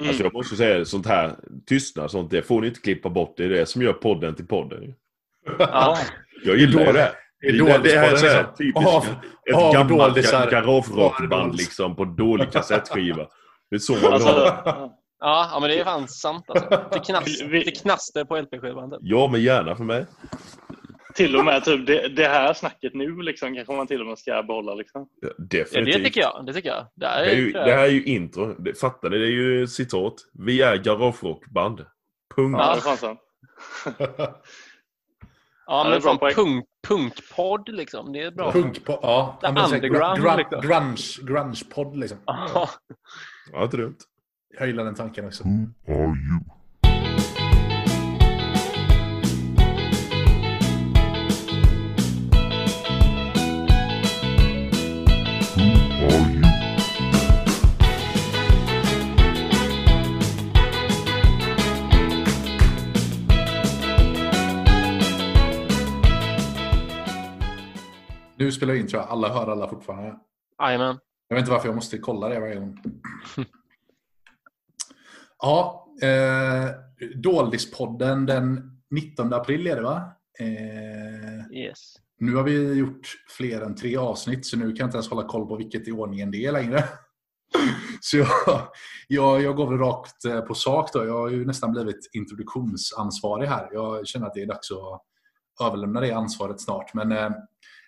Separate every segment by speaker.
Speaker 1: Mm.
Speaker 2: Alltså jag måste säga sånt här, tystnad sånt, det får ni inte klippa bort. Det är det som gör podden till podden.
Speaker 1: Ja.
Speaker 2: Jag gillar
Speaker 3: dåligt.
Speaker 2: det.
Speaker 3: Det är
Speaker 2: Det,
Speaker 3: dåligt
Speaker 2: det är
Speaker 3: liksom.
Speaker 2: typiskt.
Speaker 3: Av-
Speaker 2: ett
Speaker 3: av
Speaker 2: gammalt garagerockband liksom på dålig kassettskiva. Det är så man
Speaker 1: Alltså,
Speaker 2: ha det.
Speaker 1: ja.
Speaker 4: Men det är fan sant alltså. Det, knas,
Speaker 1: Vi-
Speaker 4: det knaster på LP-skivan. typ.
Speaker 2: Ja, men gärna för mig.
Speaker 1: Till och med typ det, det här snacket nu liksom, kanske man till och med ska behålla. Liksom.
Speaker 2: Ja,
Speaker 4: Ja,
Speaker 2: definitivt.
Speaker 4: det tycker jag. Det tycker jag. Det här
Speaker 2: Det, är ju,
Speaker 4: är,
Speaker 2: det här är ju intro. Det, fattar ni? Det är ju citat. Vi är garagerockband. Punkt.
Speaker 1: Ja,
Speaker 4: Ja.
Speaker 1: det är fan sant.
Speaker 4: ja,
Speaker 1: det är
Speaker 4: men
Speaker 1: poäng.
Speaker 4: punk, punkpodd liksom. Det är bra.
Speaker 3: Punk på, ja.
Speaker 4: The
Speaker 3: ja,
Speaker 4: underground,
Speaker 3: gra-
Speaker 4: liksom.
Speaker 3: grunge, grunge-podd liksom.
Speaker 4: Ja.
Speaker 2: Ja, inte dumt.
Speaker 3: Jag gillar den tanken också.
Speaker 5: Who are you?
Speaker 3: Nu spelar jag in tror jag. Alla hör alla fortfarande.
Speaker 4: Jajamän.
Speaker 3: Jag vet inte varför jag måste kolla det varje gång. Ja, eh, Doldispodden den 19 april är det va? Eh,
Speaker 4: Yes.
Speaker 3: nu har vi gjort fler än tre avsnitt så nu kan jag inte ens hålla koll på vilket i ordningen det är längre. Så jag, jag, jag går väl rakt eh, på sak då. Jag har ju nästan blivit introduktionsansvarig här. Jag känner att det är dags att överlämna det ansvaret snart. Men eh,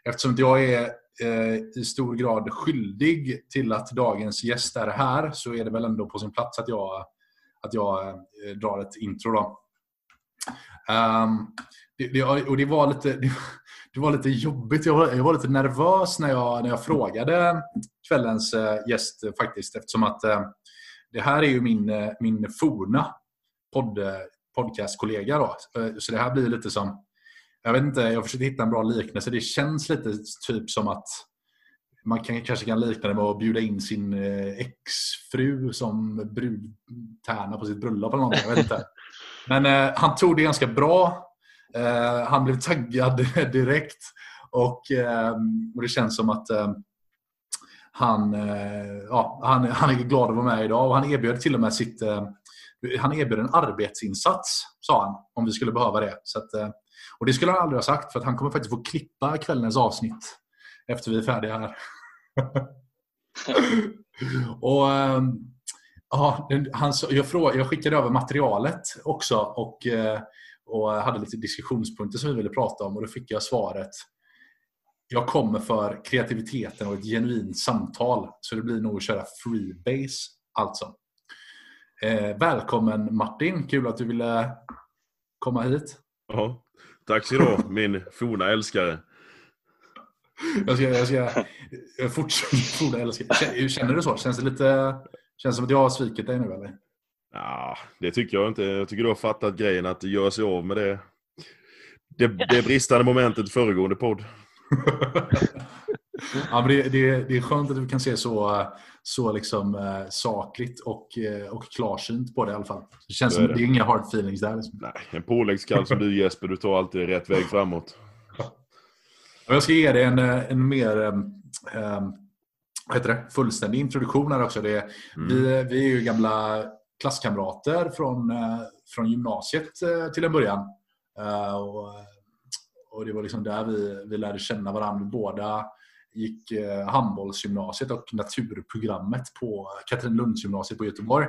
Speaker 3: eftersom jag är eh, i stor grad skyldig till att dagens gäst är här så är det väl ändå på sin plats att jag, att jag eh, drar ett intro. Då. Um, det, det, och det var lite, det, det var lite jobbigt. Jag var, jag var lite nervös när jag, när jag frågade kvällens eh, gäst faktiskt eftersom att eh, det här är ju min, eh, min forna podd, podcastkollega. Då. Så det här blir lite som jag vet inte, jag försökte hitta en bra liknelse. Det känns lite typ som att man kan, kanske kan likna det med att bjuda in sin eh, exfru som brudtärna på sitt bröllop eller någonting. Jag vet inte. Men eh, han tog det ganska bra. Eh, han blev taggad direkt. Och, eh, och det känns som att eh, han, eh, ja, han, han är glad att vara med idag. Och han erbjöd till och med sitt han erbjöd en arbetsinsats, sa han, om vi skulle behöva det. Så att, och det skulle han aldrig ha sagt, för att han kommer faktiskt få klippa kvällens avsnitt efter vi är färdiga här. och ehm, ja, han, jag, frågade, jag skickade över materialet också och, eh, och hade lite diskussionspunkter som vi ville prata om och då fick jag svaret jag kommer för kreativiteten och ett genuint samtal. Så det blir nog att köra freebase alltså. Eh, välkommen Martin, kul att du ville komma hit.
Speaker 2: Ja. Tack så ha, min forna älskare.
Speaker 3: Jag ska, jag ska fortsätta fortsätta älska. Känner- du så? Känns det lite... Känns som att jag har svikit dig nu eller?
Speaker 2: Ja, det tycker jag inte. Jag tycker du har fattat grejen att göra sig av med det. Det, det bristande momentet i föregående podd.
Speaker 3: ja, men det, det, det är skönt att du kan se så, så liksom, eh, sakligt och, eh, och klarsynt på det i alla fall. Det känns som det.
Speaker 2: det.
Speaker 3: är inga hard feelings där. Liksom.
Speaker 2: Nej, en påläggskall som du Jesper, du tar alltid rätt väg framåt.
Speaker 3: Jag ska ge dig en, eh, en mer um, heter det? fullständig introduktion här också. Det,
Speaker 2: Mm.
Speaker 3: vi, vi är ju gamla klasskamrater från, från gymnasiet till en början. Eh, och, och Det var liksom där vi, vi lärde känna varandra. Båda gick eh, handbollsgymnasiet och naturprogrammet på Katrinlundsgymnasiet på Göteborg.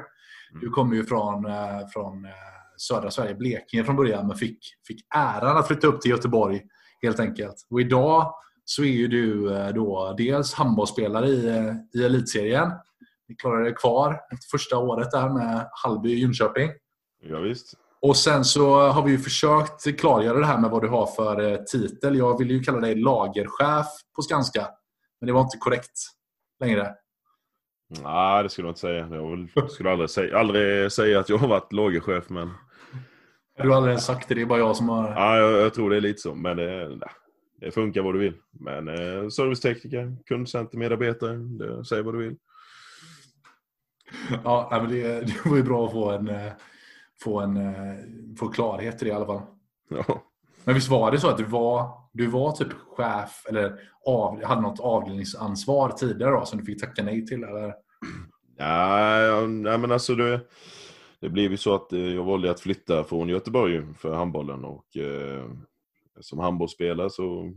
Speaker 3: Du kommer ju från, eh, från eh, södra Sverige, Blekinge från början, men fick, fick äran att flytta upp till Göteborg helt enkelt. Och idag så är ju du då dels handbollsspelare i, i elitserien. Ni klarade er kvar efter första året där med Hallby och Jönköping.
Speaker 2: Ja, visst.
Speaker 3: Och sen så har vi ju försökt klargöra det här med vad du har för eh, titel. Jag ville ju kalla dig lagerchef på Skanska. Men det var inte korrekt längre.
Speaker 2: Nej, det skulle jag inte säga. Jag skulle aldrig säga, aldrig säga att jag har varit lagerchef, men...
Speaker 3: Du har aldrig ens sagt det, det är bara jag som har...
Speaker 2: Ja, jag, jag tror det är lite så, men det, det funkar vad du vill. Men eh, servicetekniker, kundcenter, medarbetare, det, säg vad du vill.
Speaker 3: Ja, men det, det var ju bra att få en, eh, få en eh, få klarhet i det i alla fall.
Speaker 2: Ja.
Speaker 3: Men visst var det så att du var, du var typ chef eller av, hade något avdelningsansvar tidigare då, som du fick tacka nej till? Eller?
Speaker 2: Ja, nej, men alltså det, det blev ju så att eh, jag valde att flytta från Göteborg för handbollen och eh, som handbollsspelare så,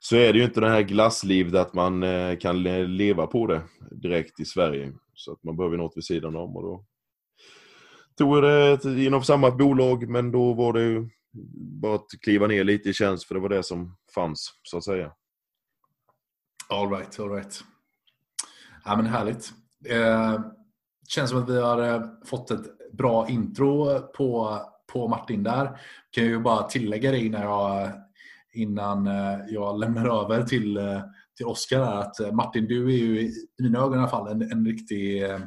Speaker 2: så är det ju inte det här glasslivet att man eh, kan le- leva på det direkt i Sverige. Så att man behöver något vid sidan om och då tog jag det inom samma bolag men då var det ju bara att kliva ner lite i tjänst för det var det som fanns så att säga.
Speaker 3: All right, all right. Ja, men härligt. Eh, känns som att vi har eh, fått ett bra intro på, på Martin där. Kan ju bara tillägga det innan jag, innan eh, jag lämnar över till, eh, till Oskar att Martin, du är ju i mina ögon i alla fall en, en riktig eh,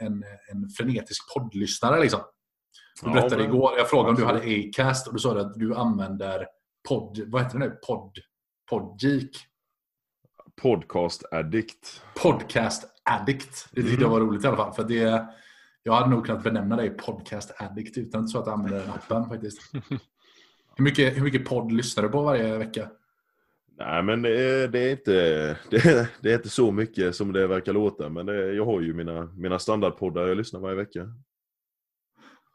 Speaker 3: en, en frenetisk poddlyssnare. Liksom. Du
Speaker 2: Ja,
Speaker 3: berättade
Speaker 2: men-
Speaker 3: igår, jag frågade om du hade Acast och du sa att du använder podd, vad heter det nu? Podd, Podgeek.
Speaker 2: Podcast addict.
Speaker 3: Podcast addict. Det tyckte jag var roligt i alla fall. För det, jag hade nog kunnat benämna dig podcast addict utan så att jag använder den appen faktiskt. Hur mycket, hur mycket podd lyssnar du på varje vecka?
Speaker 2: Nej, men det är, det är, inte, det, är, det är inte så mycket som det verkar låta. Men det, är- jag har ju mina, mina standardpoddar jag lyssnar varje vecka.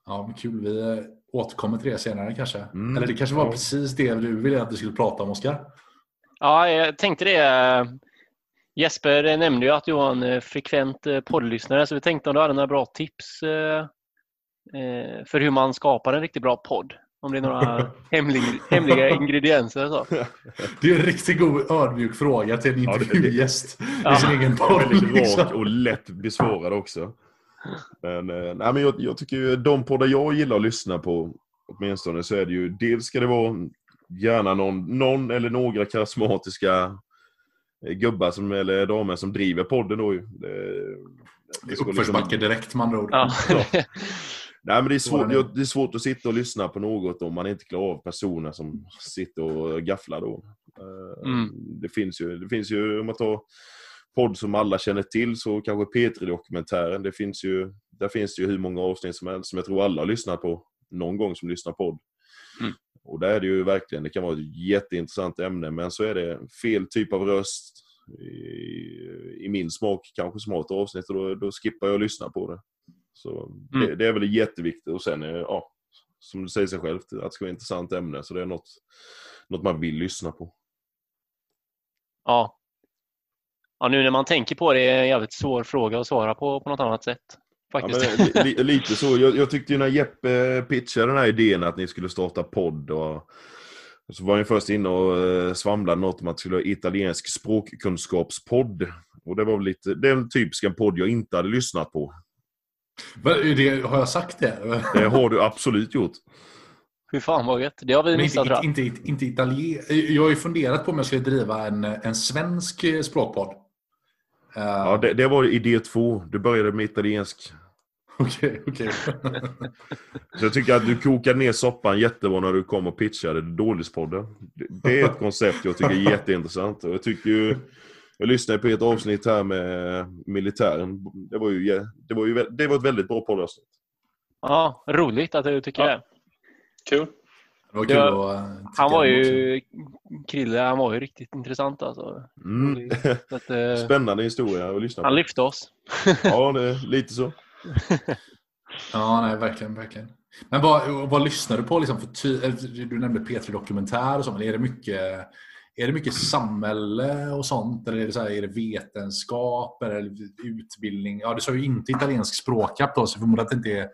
Speaker 3: Ja, men kul. Vi eh, återkommer till det senare kanske.
Speaker 2: Mm,
Speaker 3: Eller det kanske var
Speaker 2: ja.
Speaker 3: precis det du ville att vi skulle prata om, Oskar?
Speaker 4: Ja, jag tänkte det. Jesper nämnde ju att du var en eh, frekvent eh, poddlyssnare så vi tänkte om du hade några bra tips för hur man skapar en riktigt bra podd. Om det är några hemliga, hemliga ingredienser. Så.
Speaker 3: Det är en riktigt god ödmjuk fråga till en
Speaker 2: Ja, det- det-
Speaker 3: intervjugäst i
Speaker 4: Ja.
Speaker 3: sin egen podd.
Speaker 2: Väldigt
Speaker 3: liksom.
Speaker 2: rak och lätt besvarad också. Men, eh, nej, men jag, jag tycker ju de poddar jag gillar att lyssna på, åtminstone, så är det ju dels ska det vara gärna någon, någon eller några karismatiska eh, gubbar som, eller damer som driver podden då ju. Det, det ska liksom-
Speaker 3: Uppförsbacke direkt med andra ord.
Speaker 4: Ja.
Speaker 2: Nej, men det är, svårt,
Speaker 3: det.
Speaker 2: är svårt att sitta och lyssna på något om man inte klarar av personer som sitter och gafflar då. Eh,
Speaker 4: Mm.
Speaker 2: Det, finns ju, det finns ju, om man tar podd som alla känner till, så kanske P3-dokumentären. Det finns ju, där finns det ju hur många avsnitt som helst som jag tror alla har lyssnat på någon gång som lyssnar podd.
Speaker 4: Mm.
Speaker 2: Och där är det ju verkligen, det kan vara ett jätteintressant ämne, men så är det fel typ av röst i, i min smak kanske som har ett avsnitt och då, då skippar jag att lyssna på det. Så
Speaker 4: Mm.
Speaker 2: det, det är väl jätteviktigt och sen, är, ja, som du säger sig själv, att det ska vara ett intressant ämne så det är något, något man vill lyssna på.
Speaker 4: Ja. ja, nu när man tänker på det är det en jävligt svår fråga att svara på på något annat sätt.
Speaker 2: Ja,
Speaker 4: Faktiskt.
Speaker 2: men, li, li, lite så. Jag, jag tyckte ju när Jeppe pitchade den här idén att ni skulle starta podd och så var ni först inne och eh, svamlade något om att det skulle vara italiensk språkkunskapspodd. Och det var väl lite, det är en typisk en podd jag inte hade lyssnat på.
Speaker 3: Det, har jag sagt det?
Speaker 2: Det har du absolut gjort.
Speaker 4: Fy fan vad gött. Det har vi
Speaker 3: Men
Speaker 4: missat tror
Speaker 3: inte,
Speaker 4: jag.
Speaker 3: inte, inte italien... Jag har ju funderat på om jag skulle driva en, en svensk eh, språkpodd. Eh,
Speaker 2: Ja, det, det var idé två. Du började med italiensk.
Speaker 3: Okej, okej.
Speaker 2: Så jag tycker att du kokade ner soppan jättebra när du kom och pitchade Dålispodden. Det, det är ett koncept jag tycker är jätteintressant. Och jag tycker ju... Jag lyssnade på ett avsnitt här med militären. Det var ju, det var ju det var ett väldigt bra poddavsnitt.
Speaker 4: Ja, roligt att du tycker
Speaker 1: Ja.
Speaker 4: det.
Speaker 1: Kul.
Speaker 3: Det var kul
Speaker 4: Ja,
Speaker 3: att eh, tycka
Speaker 4: Han var ju, Krille, han var ju riktigt intressant alltså.
Speaker 2: Mm.
Speaker 4: Att, eh,
Speaker 2: Spännande historia att lyssna
Speaker 4: han
Speaker 2: på.
Speaker 4: lyfte oss.
Speaker 2: Ja, det är lite så.
Speaker 3: Ja, nej, verkligen, verkligen. Men vad, vad lyssnar du på? Liksom för ty, eller du nämnde P3 Dokumentär och så, men är det mycket, är det mycket samhälle och sånt? Eller är det, så här, är det vetenskap eller utbildning? Ja, du sa ju inte italiensk språkapp då, så jag förmodar att det inte är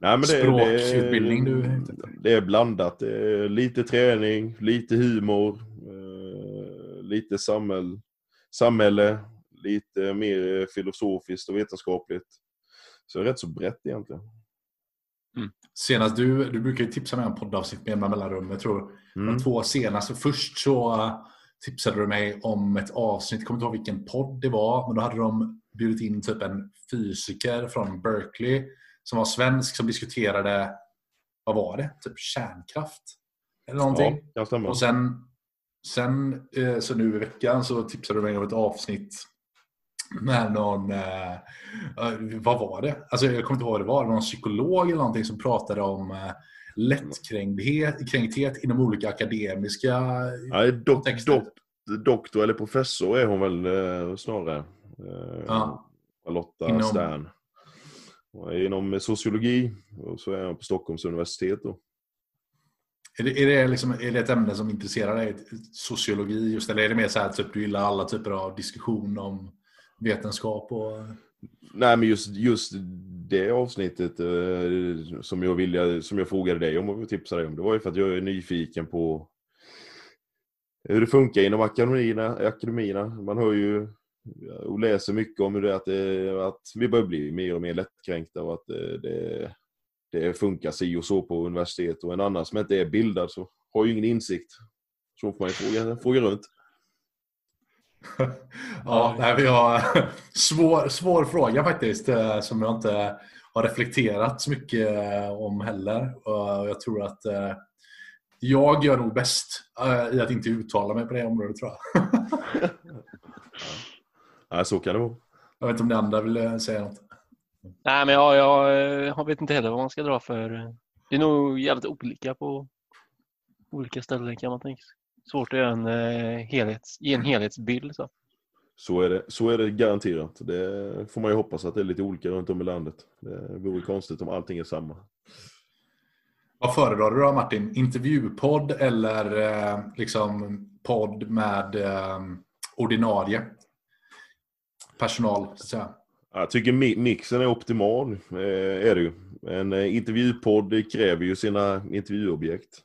Speaker 2: Nej, men det,
Speaker 3: Språkutbildning du
Speaker 2: det,
Speaker 3: efter.
Speaker 2: det är blandat. Det är lite träning, lite humor, eh, lite samhäll, samhälle, lite mer filosofiskt och vetenskapligt. Så det är rätt så brett egentligen.
Speaker 3: Senast du, du brukar ju tipsa mig om poddavsnitt med jämna mellanrum. Jag tror
Speaker 2: Mm.
Speaker 3: de två senaste. Först så uh, tipsade du mig om ett avsnitt, jag kommer inte ihåg vilken podd det var, men då hade de bjudit in typ en fysiker från Berkeley som var svensk som diskuterade, vad var det? Typ kärnkraft? Eller någonting.
Speaker 2: Ja.
Speaker 3: Och sen, sen eh, så nu i veckan så tipsade du mig om ett avsnitt med någon, eh, vad var det? Alltså jag kommer inte ihåg vad det var, någon psykolog eller någonting som pratade om eh, lättkränkthet kränkthet inom olika akademiska
Speaker 2: Nej, dok, dok, doktor eller professor är hon väl eh, snarare. Eh,
Speaker 3: Ja.
Speaker 2: Charlotta
Speaker 3: Inom-
Speaker 2: Stern. Inom sociologi och så är jag på Stockholms universitet då.
Speaker 3: Är det, är, det liksom, är det ett ämne som intresserar dig? Sociologi just, eller är det mer så här typ du gillar alla typer av diskussion om vetenskap och...
Speaker 2: Nej men just, just det avsnittet eh, som, jag ville, som jag frågade dig om och tipsade dig om. Det var ju för att jag är nyfiken på hur det funkar inom akademierna. akademierna. Man hör ju och läser mycket om hur det är att, det, att vi börjar bli mer och mer lättkränkta och att det, det, det funkar si och så på universitet. Och en annan som inte är bildad så har ju ingen insikt. Så får man ju fråga, fråga runt.
Speaker 3: Ja, nej, vi har svår, svår fråga faktiskt eh, som jag inte har reflekterat så mycket eh, om heller. Och Jag tror att eh, jag gör nog bäst eh, i att inte uttala mig på det området tror jag.
Speaker 2: Ja, så kan det vara.
Speaker 3: Jag vet inte om ni andra vill eh, säga något.
Speaker 4: Nej, men jag, jag, jag vet inte heller vad man ska dra för... Det är nog jävligt olika på olika ställen kan man tänka sig. Svårt att göra en, eh, helhets, ge en helhetsbild. Så.
Speaker 2: Så är, det, så är det garanterat. Det får man ju hoppas att det är lite olika runt om i landet. Det vore konstigt om allting är samma.
Speaker 3: Vad föredrar du då Martin? Intervjupodd eller eh, liksom podd med eh, ordinarie personal? Så att säga.
Speaker 2: Jag tycker mi- mixen är optimal, eh, är det ju. En eh, intervjupodd kräver ju sina intervjuobjekt.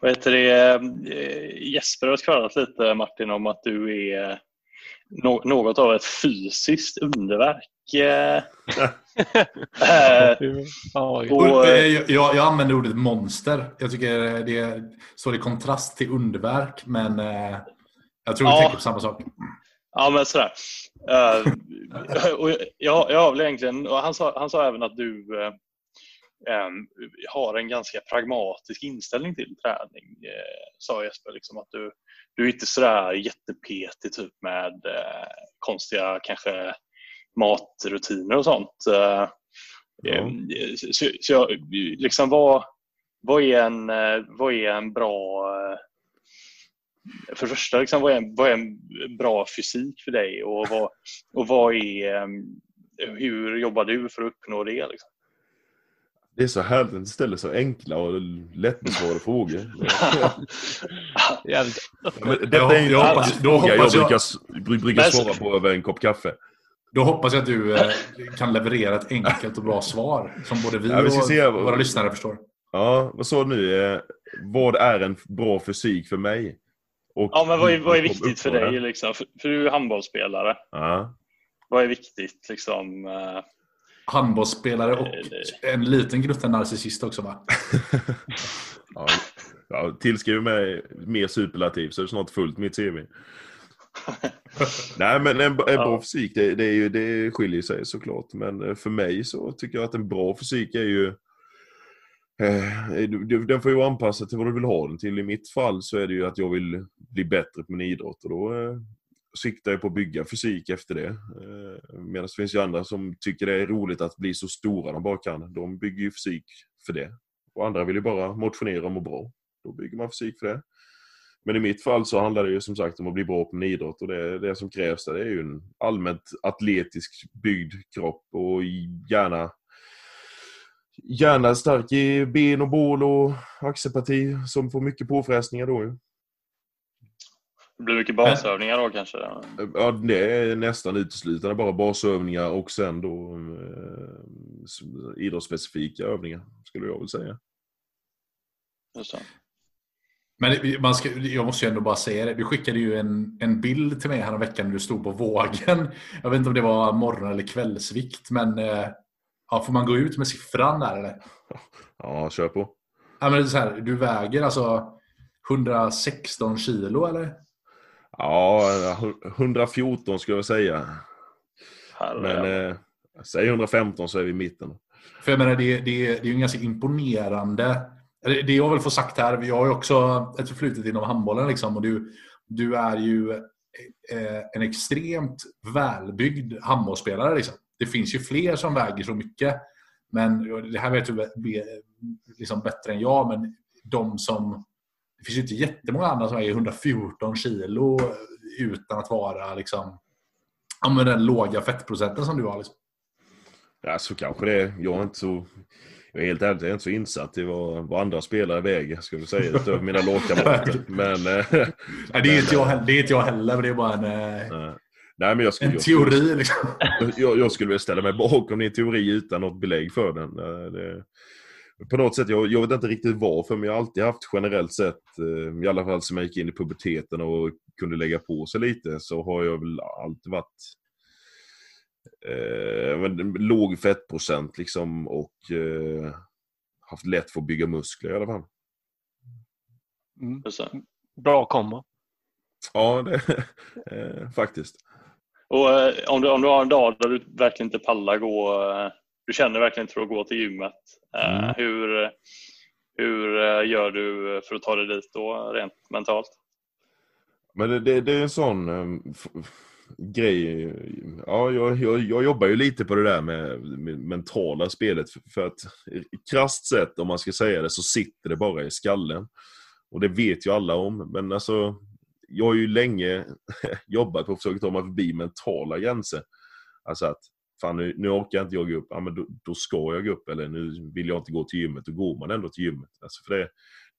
Speaker 1: Vad heter det? eh, Jesper har skvallrat lite Martin om att du är nå- något av ett fysiskt underverk. eh. Eh. Och-
Speaker 3: jag, jag använder ordet monster. Jag tycker det står i kontrast till underverk, men jag tror vi
Speaker 1: Ja.
Speaker 3: tänker på samma sak.
Speaker 1: Ja, men sådär. Eh, och jag, jag har väl egentligen, och han, sa, han sa även att du har en ganska pragmatisk inställning till träning, eh, sa Jesper. Liksom, att du, du är inte sådär jättepetig typ med eh, konstiga kanske matrutiner och sånt. Eh,
Speaker 2: Ja.
Speaker 1: så, så jag, liksom, vad, vad, är en, vad är en bra för det första, liksom, vad, är en, vad är en bra fysik för dig och vad, och vad är, hur jobbar du för att uppnå det? Liksom?
Speaker 2: Det är så härligt att du ställer så enkla och lättbesvarade frågor.
Speaker 4: Jävligt
Speaker 2: Men Detta är
Speaker 3: Jag
Speaker 2: en
Speaker 3: hoppas-
Speaker 2: fråga jag brukar, brukar svara på över en kopp kaffe.
Speaker 3: Då hoppas jag att du eh, kan leverera ett enkelt och bra svar som både vi
Speaker 2: Ja, vi ska
Speaker 3: och
Speaker 2: se
Speaker 3: våra lyssnare förstår.
Speaker 2: Ja, vad sa du nu? Eh, Vad är en bra fysik för mig? Och
Speaker 1: Ja, men vad är, vad är viktigt för dig?
Speaker 2: det?
Speaker 1: Liksom? För, för du är handbollsspelare.
Speaker 2: Ja.
Speaker 1: Vad är viktigt? Liksom, eh,
Speaker 3: Handbollsspelare och en liten gnutta narcissist också va?
Speaker 2: ja. ja, tillskriv mig mer superlativ så är det snart fullt mitt CV. Nej men en, en bra
Speaker 1: Ja.
Speaker 2: fysik det, det, är ju, det skiljer sig såklart. Men för mig så tycker jag att en bra fysik är ju eh, Den får ju vara anpassad till vad du vill ha den till. I mitt fall så är det ju att jag vill bli bättre på min idrott och då eh, siktar ju på att bygga fysik efter det. Eh, medan det finns ju andra som tycker det är roligt att bli så stora de bara kan. De bygger ju fysik för det. Och andra vill ju bara motionera och må bra. Då bygger man fysik för det. Men i mitt fall så handlar det ju som sagt om att bli bra på min idrott och det, det som krävs där det är ju en allmänt atletisk byggd kropp och gärna Gärna stark i ben och bål och axelparti som får mycket påfrestningar då ju
Speaker 1: det blir mycket basövningar då kanske?
Speaker 2: Ja, det är nästan uteslutande bara basövningar och sen då eh, idrottsspecifika övningar skulle jag väl säga.
Speaker 1: Just det.
Speaker 3: Men man ska, jag måste ju ändå bara säga det. Du skickade ju en, en bild till mig här veckan när du stod på vågen. Jag vet inte om det var morgon eller kvällsvikt, men eh, ja, får man gå ut med siffran där eller?
Speaker 2: Ja, kör på.
Speaker 3: Ja, men det är så här, du väger alltså 116 kilo eller?
Speaker 2: Ja, 114 skulle jag säga.
Speaker 1: Herrejävlar.
Speaker 2: Men eh, säg 115 så är vi i mitten.
Speaker 3: För jag menar, det, det, det är ju en ganska imponerande... Det jag vill få sagt här, jag har ju också ett förflutet inom handbollen liksom, och du, du är ju eh, en extremt välbyggd handbollsspelare. Liksom. Det finns ju fler som väger så mycket. Men det här vet du liksom bättre än jag, men de som... Det finns ju inte jättemånga andra som väger 114 kilo utan att vara liksom ja, men den låga fettprocenten som du har. Liksom.
Speaker 2: Ja, så kanske det är. Jag är inte så... Jag är helt ärligt jag är inte så insatt i vad, vad andra spelare väger, ska vi säga, utöver mina lagkamrater. Men... eh,
Speaker 3: Nej, det, är inte jag, heller- det är inte jag heller, men det är bara en, eh,
Speaker 2: eh, Nej, men jag skulle,
Speaker 3: en
Speaker 2: jag skulle-
Speaker 3: teori. Liksom.
Speaker 2: Jag, jag skulle vilja ställa mig bakom din teori utan något belägg för den. Eh, Det, på något sätt, jag, jag vet inte riktigt varför, men jag har alltid haft generellt sett, eh, i alla fall som jag gick in i puberteten och kunde lägga på sig lite, så har jag väl alltid varit eh, men, låg fettprocent liksom och eh, haft lätt för att bygga muskler i alla fall.
Speaker 4: Mm. Bra kombo.
Speaker 2: Ja, det, eh, faktiskt.
Speaker 1: Och eh, om du, om du har en dag där du verkligen inte pallar gå, eh, du känner verkligen inte för att gå till gymmet. eh,
Speaker 2: Mm.
Speaker 1: Hur, hur eh, gör du för att ta dig dit då rent mentalt?
Speaker 2: Men det, det, det är en sån eh, f- grej. Ja, jag, jag, jag jobbar ju lite på det där med, med mentala spelet. För, för att krasst sett, om man ska säga det, så sitter det bara i skallen. Och det vet ju alla om. Men alltså, jag har ju länge jobbat på att försöka ta mig förbi mentala gränser. Alltså att, fan nu, nu orkar inte jag gå upp. Ja, men då, då ska jag gå upp. Eller nu vill jag inte gå till gymmet. Då går man ändå till gymmet. Alltså för det,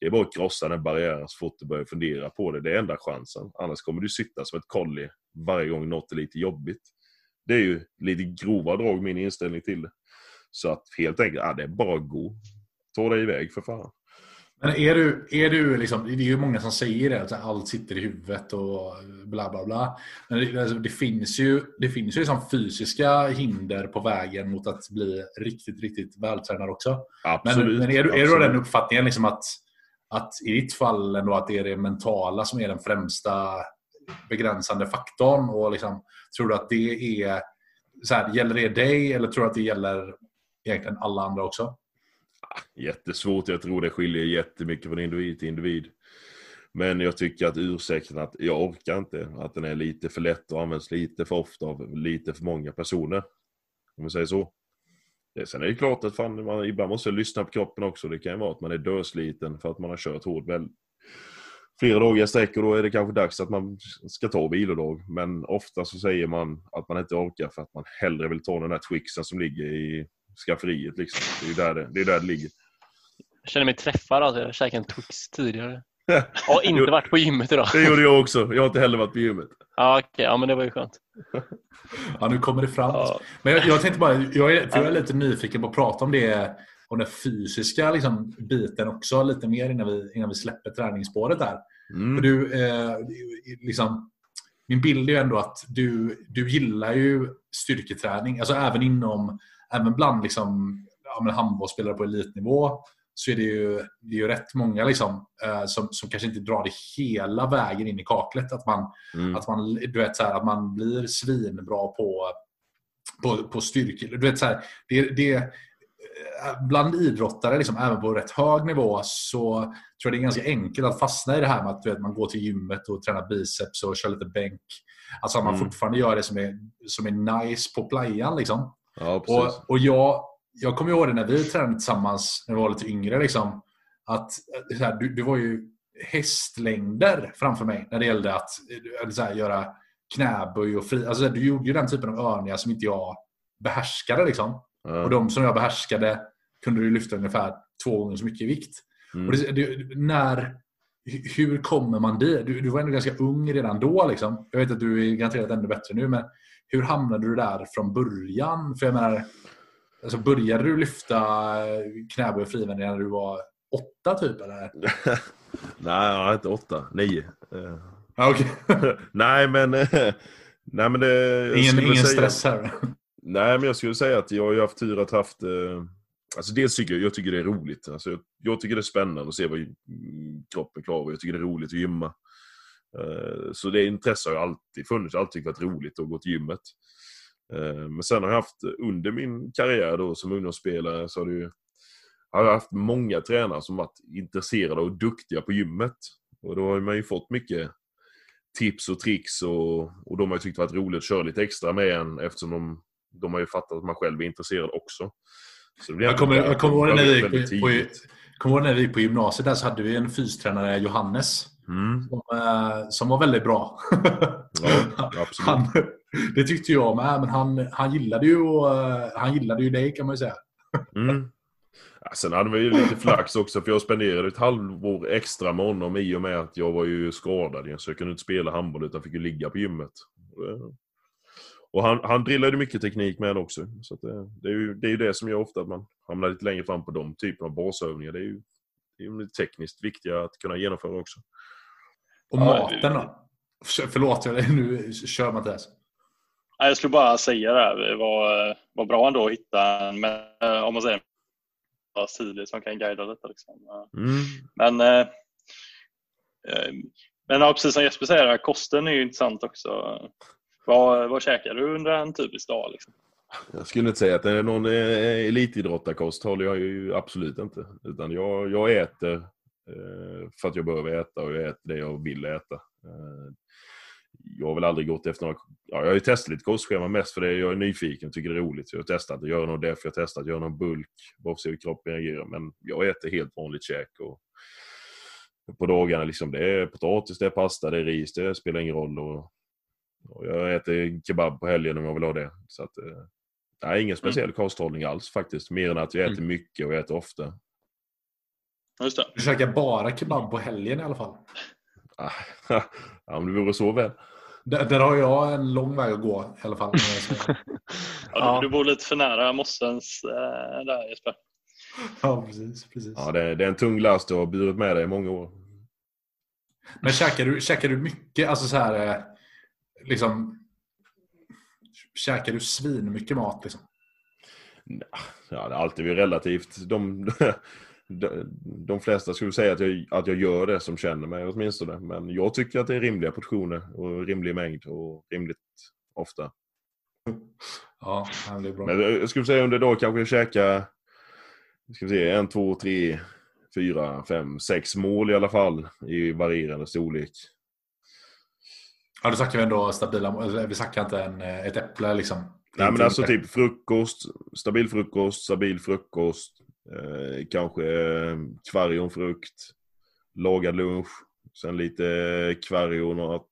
Speaker 2: det är bara att krossa den barriären så fort du börjar fundera på det. Det är enda chansen. Annars kommer du sitta som ett kolli varje gång något är lite jobbigt. Det är ju lite grova drag min inställning till det. Så att helt enkelt, ja, det är bara att gå. Ta dig iväg för fan.
Speaker 3: Men är du, är du liksom, det är ju många som säger det, att allt sitter i huvudet och bla bla bla. Men det, alltså, det finns ju, det finns ju liksom fysiska hinder på vägen mot att bli riktigt, riktigt vältränad också. Men,
Speaker 2: Absolut.
Speaker 3: men är, du, är du av den uppfattningen liksom att, att i ditt fall ändå att det är det mentala som är den främsta begränsande faktorn? Och liksom, tror du att det är, så här, gäller det dig eller tror du att det gäller egentligen alla andra också?
Speaker 2: Jättesvårt. Jag tror det skiljer jättemycket från individ till individ. Men jag tycker att ursäkten att jag orkar inte, att den är lite för lätt och används lite för ofta av lite för många personer. Om vi säger så. Sen är det klart att fan, man ibland måste lyssna på kroppen också. Det kan ju vara att man är dödsliten för att man har kört hårt väl, flera dagar i sträck och då är det kanske dags att man ska ta vilodag. Men ofta så säger man att man inte orkar för att man hellre vill ta den här twixen som ligger i skafferiet. Liksom. Det är där det, det, är där det ligger.
Speaker 4: Jag känner mig träffad. Alltså. Jag käkade en Twix tidigare. Jag har inte varit på gymmet idag.
Speaker 2: Det gjorde jag också. Jag har inte heller varit på gymmet.
Speaker 4: Ja, okej. Ja, men det var ju skönt.
Speaker 3: Ja, nu kommer det fram.
Speaker 1: Ja.
Speaker 3: Men jag, jag tänkte bara, jag är, för jag är lite nyfiken på att prata om det, om den fysiska liksom, biten också lite mer innan vi, innan vi släpper träningsspåret där. För
Speaker 2: Mm.
Speaker 3: du, eh, liksom, min bild är ju ändå att du, du gillar ju styrketräning, alltså även inom, även bland liksom, ja, handbollsspelare på elitnivå så är det ju, det är ju rätt många liksom, eh, som, som kanske inte drar det hela vägen in i kaklet. Att man,
Speaker 2: Mm.
Speaker 3: att man, du vet, så här, att man blir svinbra på, på, på styrka. Du vet, så här, det, det, eh, bland idrottare, liksom, även på rätt hög nivå, så tror jag det är ganska enkelt att fastna i det här med att du vet, man går till gymmet och tränar biceps och kör lite bänk. Alltså att man
Speaker 2: Mm.
Speaker 3: fortfarande gör det som är, som är nice på playan. Liksom.
Speaker 2: Ja, precis.
Speaker 3: Och, och jag, jag kommer ihåg det när vi tränade tillsammans när vi var lite yngre. Liksom, att eh, så här, du, du var ju hästlängder framför mig när det gällde att eh, så här, göra knäböj och fri. Alltså, du gjorde ju den typen av övningar som inte jag behärskade. Liksom.
Speaker 2: Ja.
Speaker 3: Och de som jag behärskade kunde du lyfta ungefär två gånger så mycket i vikt.
Speaker 2: Mm.
Speaker 3: Och det, det, när, hur kommer man dit? Du, du var ändå ganska ung redan då. Liksom. Jag vet att du är garanterat ännu bättre nu, men hur hamnade du där från början? För jag menar, alltså började du lyfta knäböj och frivändningar när du var åtta typ? Eller?
Speaker 2: Nej, jag inte åtta. Nio. Eh,
Speaker 3: okej.
Speaker 2: nej, men... eh, nej, men det...
Speaker 3: ingen ingen
Speaker 2: säga-
Speaker 3: stress här.
Speaker 2: Nej, men jag skulle säga att jag har haft tur att haft... Eh, alltså dels tycker jag, jag tycker det är roligt. Alltså, jag, jag tycker det är spännande att se vad kroppen klarar. Jag tycker det är roligt att gymma. Eh, så det intresset har ju alltid funnits. Alltid tyckt varit roligt att gå till gymmet. Eh, men sen har jag haft, under min karriär då som ungdomsspelare, så har ju har jag haft många tränare som varit intresserade och duktiga på gymmet. Och då har man ju fått mycket tips och tricks och, och de har ju tyckt varit roligt att köra lite extra med en eftersom de, de har ju fattat att man själv är intresserad också.
Speaker 3: Jag kommer, jag kommer ihåg när vi gick på, på gymnasiet. Där så hade vi en fystränare, Johannes,
Speaker 2: Mm,
Speaker 3: som, eh, som var väldigt bra.
Speaker 2: ja,
Speaker 3: han, Det tyckte jag med, men han, han, gillade ju, eh, han gillade ju dig kan man ju säga.
Speaker 2: Mm. Ja, sen hade vi ju lite flax också för jag spenderade ett halvår extra med honom i och med att jag var ju skadad. Så jag kunde inte spela handboll utan fick ju ligga på gymmet. Och han, han drillade mycket teknik med också. Så det, det, är ju, det är ju det som gör ofta att man hamnar lite längre fram på de typerna av basövningar. Det är ju, det är ju tekniskt viktiga att kunna genomföra också.
Speaker 3: Och maten då? Förlåt, nu kör Mattias.
Speaker 1: Jag skulle bara säga det. Här. Det var, var bra ändå att hitta en, om man säger Silje som kan guida detta. Liksom.
Speaker 2: Mm.
Speaker 1: Men, eh, eh, men ja, precis som Jesper säger, kosten är ju intressant också. Vad, vad käkar du under en typisk dag? Liksom?
Speaker 2: Jag skulle inte säga att det är någon eh, elitidrottarkost, håller jag ju absolut inte. Utan jag, jag äter eh, för att jag behöver äta och jag äter det jag vill äta. Eh, jag har väl aldrig gått efter några... Ja, jag har ju testat lite kostschema mest för det jag är nyfiken och tycker det är roligt. Jag har testat att göra något därför jag har testat att göra någon bulk, bara för att se hur kroppen reagerar. Men jag äter helt vanligt käk. Och på dagarna liksom, det är potatis, det är pasta, det är ris, det spelar ingen roll. Och, och jag äter kebab på helgen om jag vill ha det. Så att, eh, nej, ingen speciell mm. kosthållning alls faktiskt. Mer än att jag äter mm. mycket och jag äter ofta.
Speaker 1: Just det.
Speaker 3: Du käkar bara kebab på helgen i alla fall?
Speaker 2: ja, om det vore så väl.
Speaker 3: Där, där, har jag en lång väg att gå i alla fall.
Speaker 1: ja, du, du bor lite för nära mossens äh, där Jesper.
Speaker 3: Ja, precis. precis.
Speaker 2: Ja, det, det är en tung last du har burit med dig i många år.
Speaker 3: Men käkar du, käkar du mycket, alltså så här, eh, liksom, käkar du svin mycket mat liksom?
Speaker 2: Ja, det är alltid relativt. De, de, de flesta skulle säga att jag, att jag gör det som känner mig åtminstone. Men jag tycker att det är rimliga portioner och rimlig mängd och rimligt ofta.
Speaker 3: Ja, det är bra.
Speaker 2: Men jag skulle säga under dag kanske jag käkar ska vi se, en, två, tre, fyra, fem, sex mål i alla fall i varierande storlek.
Speaker 3: Ja, då snackar vi ändå stabila Vi snackar inte en, ett äpple liksom.
Speaker 2: Nej, men alltså typ frukost, stabil frukost, stabil frukost, Eh, kanske eh, kvarjonfrukt, lagad lunch, sen lite kvarg och något,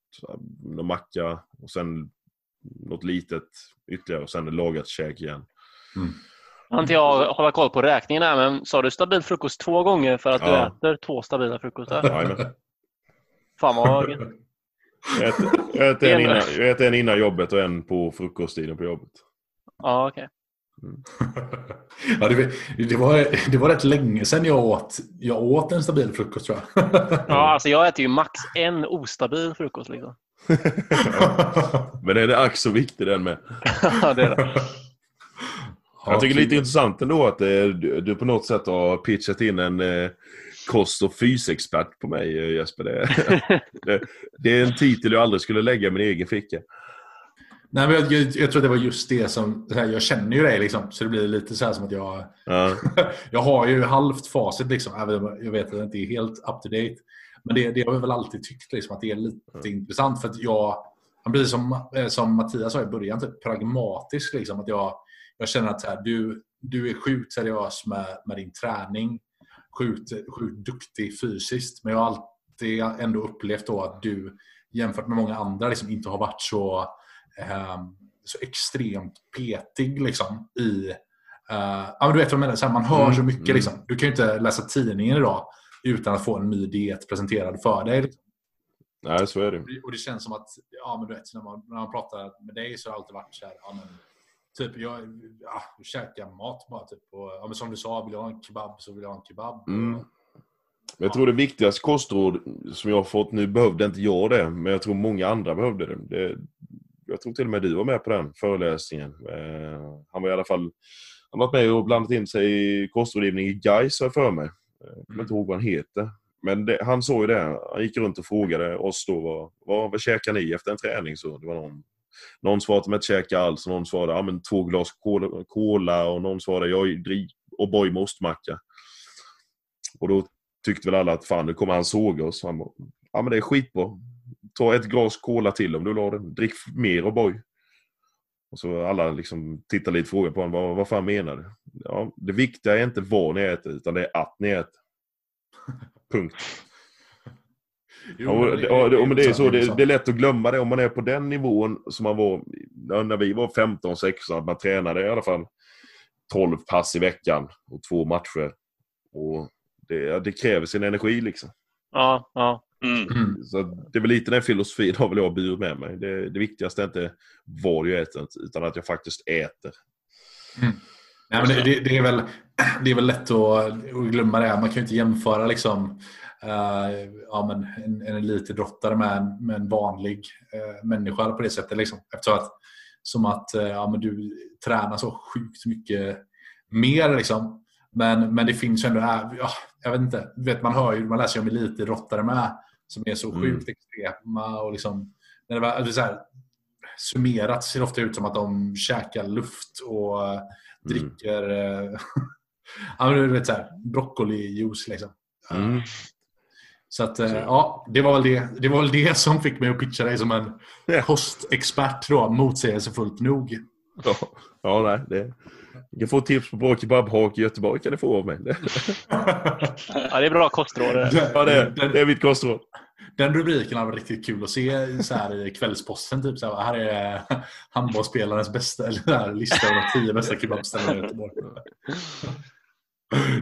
Speaker 2: någon macka och sen något litet ytterligare och sen lagat käk igen.
Speaker 4: Mm. Har inte jag hålla koll på räkningen här, men sa du stabil frukost två gånger för att ja. du äter två stabila frukostar?
Speaker 2: Jajamän.
Speaker 4: Fan vad
Speaker 2: jag äter, jag, äter en innan, jag äter en innan jobbet och en på frukosttiden på jobbet.
Speaker 4: Ja, okej. Okay.
Speaker 3: Mm. ja, det, det, var, det var rätt länge sedan jag åt, jag åt en stabil frukost tror jag.
Speaker 4: ja, alltså jag äter ju max en ostabil frukost. Liksom.
Speaker 2: Men är det ack så viktig den med?
Speaker 4: ja, det är det.
Speaker 2: Jag tycker det är lite intressant ändå att eh, du på något sätt har pitchat in en eh, kost och fysexpert på mig eh, Jesper. Det, det, det, är en titel jag aldrig skulle lägga i min egen ficka.
Speaker 3: Nej, men jag, jag, jag, tror det var just det som... Här, jag känner ju dig liksom, så det blir lite så som att jag... Ja. jag har ju halvt facit liksom. Jag vet att det inte är helt up to date. Men det, det har jag väl alltid tyckt liksom, att det är lite ja. intressant. För att jag, precis som, eh, som Mattias sa i början, typ pragmatisk. Liksom, att jag, jag känner att här, du, du är sjukt seriös med, med din träning. Sjukt, sjukt duktig fysiskt. Men jag har alltid ändå upplevt då att du jämfört med många andra liksom, inte har varit så eh, så extremt petig liksom, i... Eh, ja, du vet vad jag menar, så här, man hör så mm, mycket. Mm. Liksom. Du kan ju inte läsa tidningen idag utan att få en ny diet presenterad för dig. Liksom.
Speaker 2: Nej, så är det.
Speaker 3: Och det känns som att, ja men du vet, när man, när man pratar med dig så har det alltid varit så här, ja, men, typ jag, ja, käkar mat bara typ. Och, ja, men som du sa, vill jag ha en kebab så vill jag ha en kebab.
Speaker 2: Mm. Jag tror det viktigaste kostråd som jag har fått, nu behövde inte jag det, men jag tror många andra behövde det. det jag tror till och med du var med på den föreläsningen. Eh, han var i alla fall han varit med och blandat in sig i kostrådgivning i Gais har för mig. Jag kommer mm. inte ihåg vad han heter. Men det, han såg ju det. Han gick runt och frågade oss då vad, vad, vad käkar ni efter en träning? Så det var någon, någon svarade att de inte käkar alls. Någon svarade ja, men två glas cola, cola och någon svarade jag drick och boy med ostmacka. Och då tyckte väl alla att fan nu kommer han såga oss. Han bara, ja men det är skitbra ta ett glas cola till om du vill ha det. Drick mer O'boy. Och så alla liksom tittar lite frågor på honom. Vad, vad fan menar du? Ja, det viktiga är inte vad ni äter, utan det är att ni äter. Punkt.
Speaker 3: Jo,
Speaker 2: Ja, det, ja, det, men det är så, det, det är lätt att glömma det om man är på den nivån som man var när vi var 15-16. Att man tränade i alla fall 12 pass i veckan och två matcher. Och det, det kräver sin energi liksom.
Speaker 4: Ja, ja.
Speaker 1: Mm.
Speaker 3: Mm.
Speaker 2: Så det är väl lite den filosofin har väl jag burit med mig. Det, det viktigaste är inte vad jag äter, utan att jag faktiskt äter.
Speaker 3: Nej, men det, det, det, är väl, det är väl lätt att, att glömma det. Man kan ju inte jämföra liksom, eh, ja, men en, en elitidrottare med en, med en vanlig eh, människa på det sättet. Liksom. Eftersom att, som att eh, ja, men du tränar så sjukt mycket mer. Liksom. Men, men det finns ju ändå, ja, jag vet inte, vet, man hör ju, man läser ju om elitidrottare med som är så
Speaker 2: Mm.
Speaker 3: sjukt extrema och liksom, när det, var, det är så här, summerat ser det ofta ut som att de käkar luft och eh, dricker eh, ja, du vet, så här, broccolijuice. Liksom.
Speaker 2: Mm.
Speaker 3: Så att, eh, ja, det var, väl det, det var väl det som fick mig att pitcha dig som en kostexpert. Då, motsägelsefullt nog.
Speaker 2: Ja, ja nej, det... Du kan få tips på bra kebabhak i Göteborg kan du få av mig. Det,
Speaker 4: ja det är bra kostråd. det.
Speaker 2: ja, det, är-
Speaker 3: den,
Speaker 2: det är mitt kostråd.
Speaker 3: den rubriken har varit riktigt kul att se så här i Kvällsposten. Typ, så här, här är handbollsspelarens bästa eller så här, lista över de tio bästa kebabställena i Göteborg.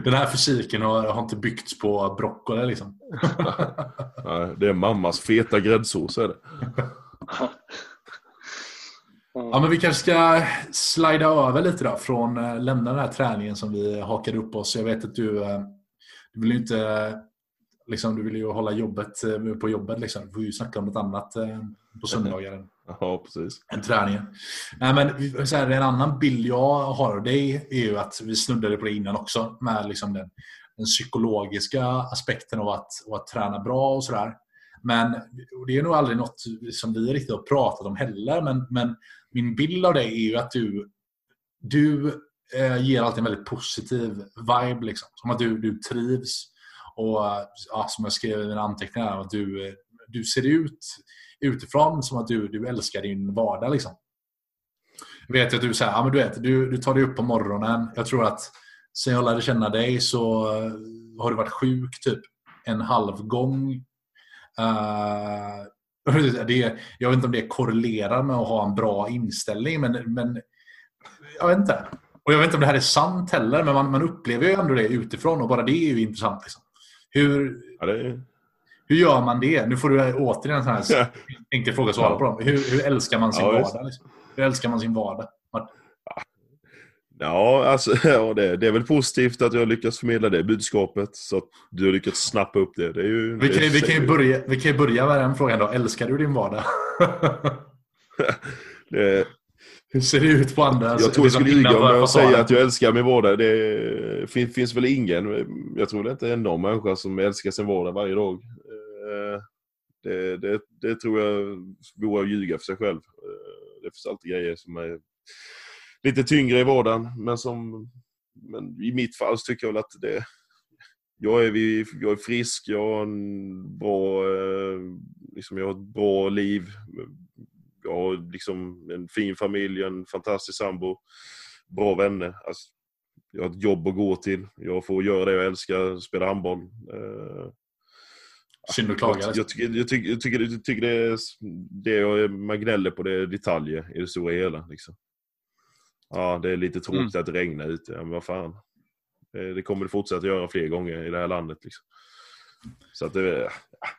Speaker 3: Den här fysiken har, har inte byggts på broccoli. Liksom.
Speaker 2: Nej, det är mammas feta gräddsås är det.
Speaker 3: Ja, men vi kanske ska slida över lite då från eh, lämna den här träningen som vi hakade upp oss. Jag vet att du, eh, du vill ju inte liksom, du vill ju hålla jobbet eh, på jobbet. Liksom. Du får ju snacka om något annat på söndagar
Speaker 2: Ja, precis.
Speaker 3: än träningen. Nej, men, så här, en annan bild jag har av dig är ju att vi snuddade på det innan också med liksom den, den psykologiska aspekten av att, av att träna bra och sådär. Men och det är nog aldrig något som vi riktigt har pratat om heller. Men, men min bild av dig är ju att du, du eh, ger alltid en väldigt positiv vibe. Liksom. Som att du, du trivs. Och ja, som jag skrev i mina anteckningar, att du, du ser ut utifrån som att du, du älskar din vardag. Liksom. Jag vet att du, så här, ja, men du, vet, du, du tar dig upp på morgonen. Jag tror att sen jag lärde känna dig så har du varit sjuk typ en halv gång. Eh, det, jag vet inte om det korrelerar med att ha en bra inställning, men, men jag vet inte. Och jag vet inte om det här är sant heller, men man, man upplever ju ändå det utifrån och bara det är ju intressant. Liksom. Hur,
Speaker 2: Ja, är...
Speaker 3: hur gör man det? Nu får du återigen en sån här enkel fråga att svara på. Dem. Hur, hur älskar man sin
Speaker 2: Ja,
Speaker 3: vardag? Liksom? Hur älskar man sin vardag?
Speaker 2: Ja, alltså, ja det, det är väl positivt att jag lyckats förmedla det budskapet. Så att du har lyckats snappa upp det. det, ju,
Speaker 3: Vi kan,
Speaker 2: det
Speaker 3: vi, kan ju börja, vi kan börja med den frågan då. Älskar du din vardag?
Speaker 2: det,
Speaker 3: Hur ser det ut på andra?
Speaker 2: jag tror jag skulle ljuga om jag säger att jag älskar min vardag. Det fin, finns väl ingen, jag tror det inte är någon människa som älskar sin vardag varje dag. Eh, Det, det, det tror jag vore att ljuga för sig själv. Eh, Det finns alltid grejer som är lite tyngre i vardagen. Men, som, men i mitt fall så tycker jag väl att det, jag är, jag är frisk, jag har en bra, eh, liksom jag har ett bra liv. Jag har liksom en fin familj, en fantastisk sambo, bra vänner. Alltså, jag har ett jobb att gå till. Jag får göra det jag älskar, spela handboll. Eh,
Speaker 3: Synd att klaga.
Speaker 2: jag, jag, tycker, jag, tycker, jag, tycker, det är det jag man gnäller på, det är detaljer i det stora hela. Liksom. Ja, det är lite tråkigt att det regnar ute. Ja, men vad fan. Det, det kommer det fortsätta göra fler gånger i det här landet. Liksom. Så att det,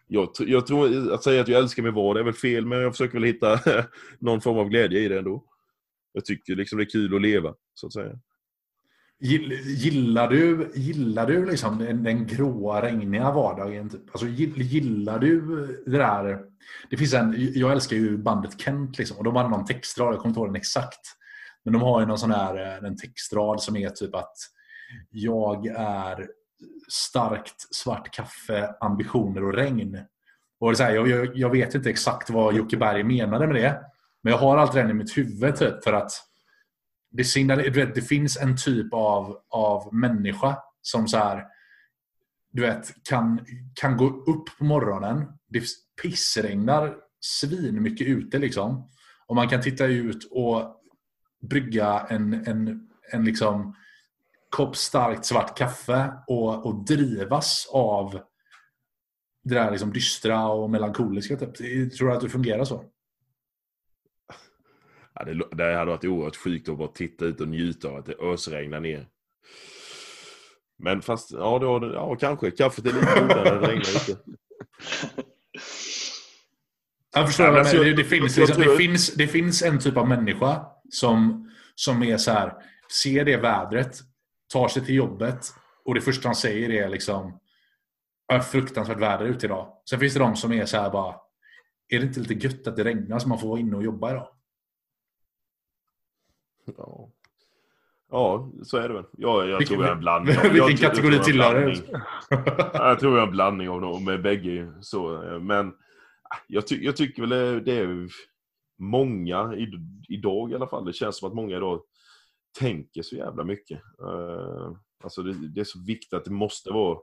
Speaker 2: jag, tr- jag tror att säga att jag älskar min vardag är väl fel, men jag försöker väl hitta någon form av glädje i det ändå. Jag tycker liksom det är kul att leva, så att säga.
Speaker 3: Gill- Gillar du, gillar du liksom den, den gråa, regniga vardagen? Typ? Alltså, gill- gillar du det där? Det finns en, jag älskar ju bandet Kent liksom, och de har någon textrad, jag kommer inte ihåg den exakt. Men de har ju någon sån här eh, en textrad som är typ att jag är starkt svart kaffe, ambitioner och regn. Och det är så här, jag, jag, jag vet inte exakt vad Jocke Berg menade med det. Men jag har alltid den i mitt huvud typ, för att det, signal, du vet, det finns en typ av, av människa som så här, du vet, kan, kan gå upp på morgonen. Det pissregnar svin mycket ute liksom. Och man kan titta ut och brygga en, en, en liksom kopp starkt svart kaffe och, och drivas av det där liksom dystra och melankoliska. Typ. Tror du att du fungerar så?
Speaker 2: Ja, det, det hade varit oerhört sjukt att bara titta ut och njuta av att det ösregnar ner. Men fast, ja, då, ja kanske. Kaffet är lite godare när det regnar ute.
Speaker 3: Jag förstår
Speaker 2: Ja, men alltså,
Speaker 3: det, det, finns, liksom, det, finns, det finns en typ av människa som, som är så här, ser det vädret, tar sig till jobbet och det första han säger är liksom "Ja, fruktansvärt väder ute idag. Sen finns det de som är så här bara är det inte lite gött att det regnar så man får vara inne och jobba idag?
Speaker 2: Ja. ja, så är det väl. Jag, jag
Speaker 3: Vilken-
Speaker 2: tror jag är en blandning.
Speaker 3: vilken
Speaker 2: jag,
Speaker 3: kategori
Speaker 2: jag
Speaker 3: tillhör du?
Speaker 2: Ja, Jag tror jag är en blandning av dem med bägge. Så, men jag, ty, jag tycker väl det är många i, idag i alla fall. Det känns som att många idag tänker så jävla mycket. Uh, alltså det, det är så viktigt att det måste vara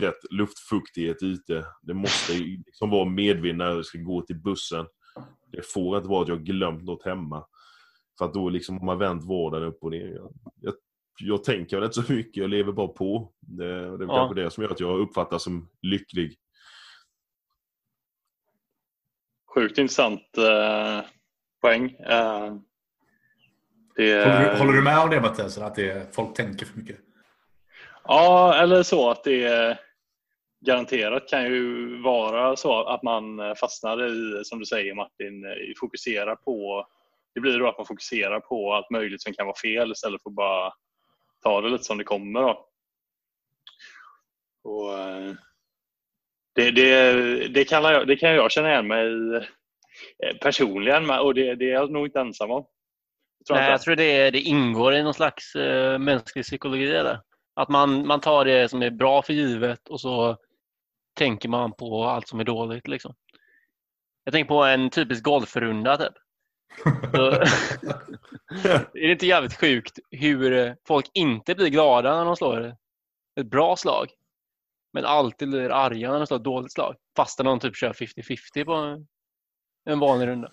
Speaker 2: rätt luftfuktighet ute. Det måste liksom vara medvind när jag ska gå till bussen. Det får inte vara att jag glömt något hemma. För att då liksom har man vänt vardagen upp och ner. Jag, jag, jag tänker väl inte så mycket, jag lever bara på. Det, det är
Speaker 4: Ja.
Speaker 2: kanske det som gör att jag uppfattas som lycklig.
Speaker 1: Sjukt intressant eh, poäng. Eh, det,
Speaker 3: Håller, du, håller du med om det Mattias? Att det, folk tänker för mycket?
Speaker 1: Ja, eller så att det garanterat kan ju vara så att man fastnar i, som du säger Martin, fokusera på det blir då att man fokuserar på allt möjligt som kan vara fel istället för att bara ta det lite som det kommer. Då. Och, eh, det, det, det, kan jag, det kan jag känna igen mig eh, personligen och det, det är jag nog inte ensam om. Tror
Speaker 4: Nej, jag tror det, det ingår i någon slags eh, mänsklig psykologi. Där. Att man, man tar det som är bra för givet och så tänker man på allt som är dåligt. Liksom. Jag tänker på en typisk golfrunda. Typ. Så, är det inte jävligt sjukt hur folk inte blir glada när de slår ett bra slag? Men alltid blir arga när de slår ett dåligt slag. Fast någon typ kör 50-50 på en- vanlig runda.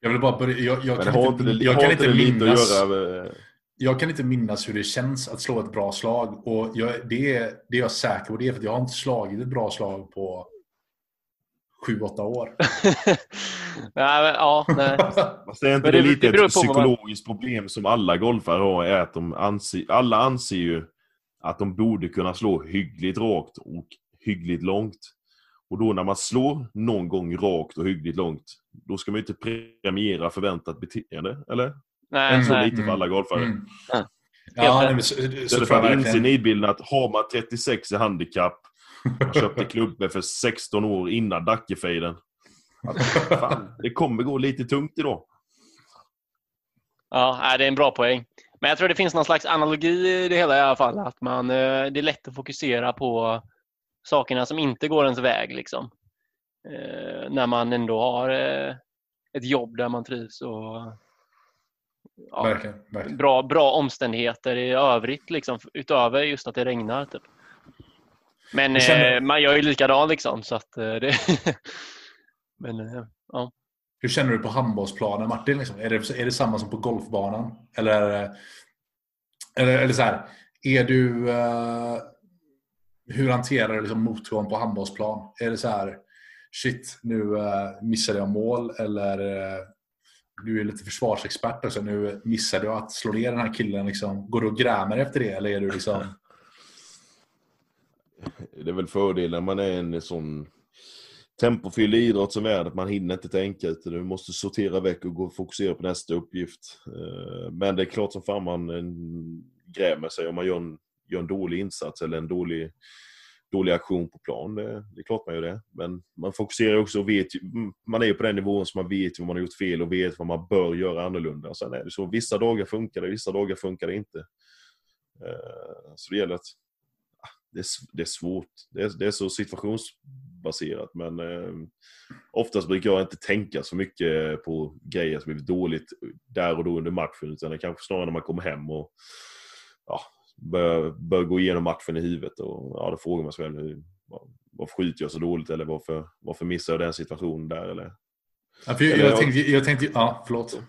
Speaker 3: Jag vill bara börja, jag, jag
Speaker 2: Men
Speaker 3: kan inte,
Speaker 2: det,
Speaker 3: jag kan
Speaker 2: inte
Speaker 3: minnas...
Speaker 2: att göra med...
Speaker 3: Jag kan inte minnas hur det känns att slå ett bra slag. Och jag, det, är, det är jag säker på. Det är för att jag har inte slagit ett bra slag på 7-8 år.
Speaker 4: nej, men, ja, nej.
Speaker 2: Fast är inte
Speaker 4: Men
Speaker 2: det,
Speaker 4: det-
Speaker 2: lite
Speaker 4: det
Speaker 2: ett
Speaker 4: vad man-
Speaker 2: psykologiskt problem som alla golfare har? Är att de anser, alla anser ju att de borde kunna slå hyggligt rakt och hyggligt långt. Och då när man slår någon gång rakt och hyggligt långt, då ska man ju inte premiera förväntat beteende, eller?
Speaker 4: nej,
Speaker 2: Så
Speaker 4: nej.
Speaker 2: lite för alla golfare.
Speaker 3: Mm.
Speaker 4: Ja.
Speaker 3: Ja, nej, men så, så tror
Speaker 2: för att inse nidbilden att har man 36 i handikapp, man köpte klubbor för 16 år innan Dackefejden. Fan, det kommer gå lite tungt idag.
Speaker 4: Ja, det är en bra poäng. Men jag tror det finns någon slags analogi i det hela i alla fall. Att man, eh, det är lätt att fokusera på sakerna som inte går ens väg. Liksom. Eh, När man ändå har eh, ett jobb där man trivs och ja,
Speaker 3: Verkligen, verkligen.
Speaker 4: bra, bra omständigheter i övrigt. Liksom, utöver just att det regnar. Typ. Men
Speaker 3: känner-
Speaker 4: man gör ju likadant. Liksom, så att, det Men ja.
Speaker 3: Hur känner du på handbollsplanen Martin? Liksom? Är, det, är det samma som på golfbanan? Eller, eller, eller så här, är du... Uh, hur hanterar du liksom motgång på handbollsplan? Är det så här, shit, nu eh, uh, missade jag mål eller uh, du är lite försvarsexpert också, nu missade jag att slå ner den här killen. Liksom. Går du och grämer efter det eller är du liksom...
Speaker 2: Det är väl fördelen man är en sån tempofylld idrott som är att man hinner inte tänka utan du måste sortera väck och gå och fokusera på nästa uppgift. Eh, men det är klart som fan man grämer sig om man gör en, gör en dålig insats eller en dålig, dålig aktion på plan. Det, det är klart man gör det. Men man fokuserar också och vet mm, man är ju på den nivån som man vet vad man har gjort fel och vet vad man bör göra annorlunda. Sen är det så, vissa dagar funkar det, vissa dagar funkar det inte. Eh, så det gäller att det är, det är svårt. Det är, det är så situationsbaserat. Men eh, oftast brukar jag inte tänka så mycket på grejer som blivit dåligt där och då under matchen. Utan det är kanske snarare när man kommer hem och ja, börjar, börjar gå igenom matchen i huvudet. Och, ja, då frågar man sig själv varför skjuter jag så dåligt eller varför, varför missar jag den situationen där? Eller,
Speaker 3: Ja, jag,
Speaker 2: Eller
Speaker 3: jag- tänkte, jag tänkte... Ja, förlåt.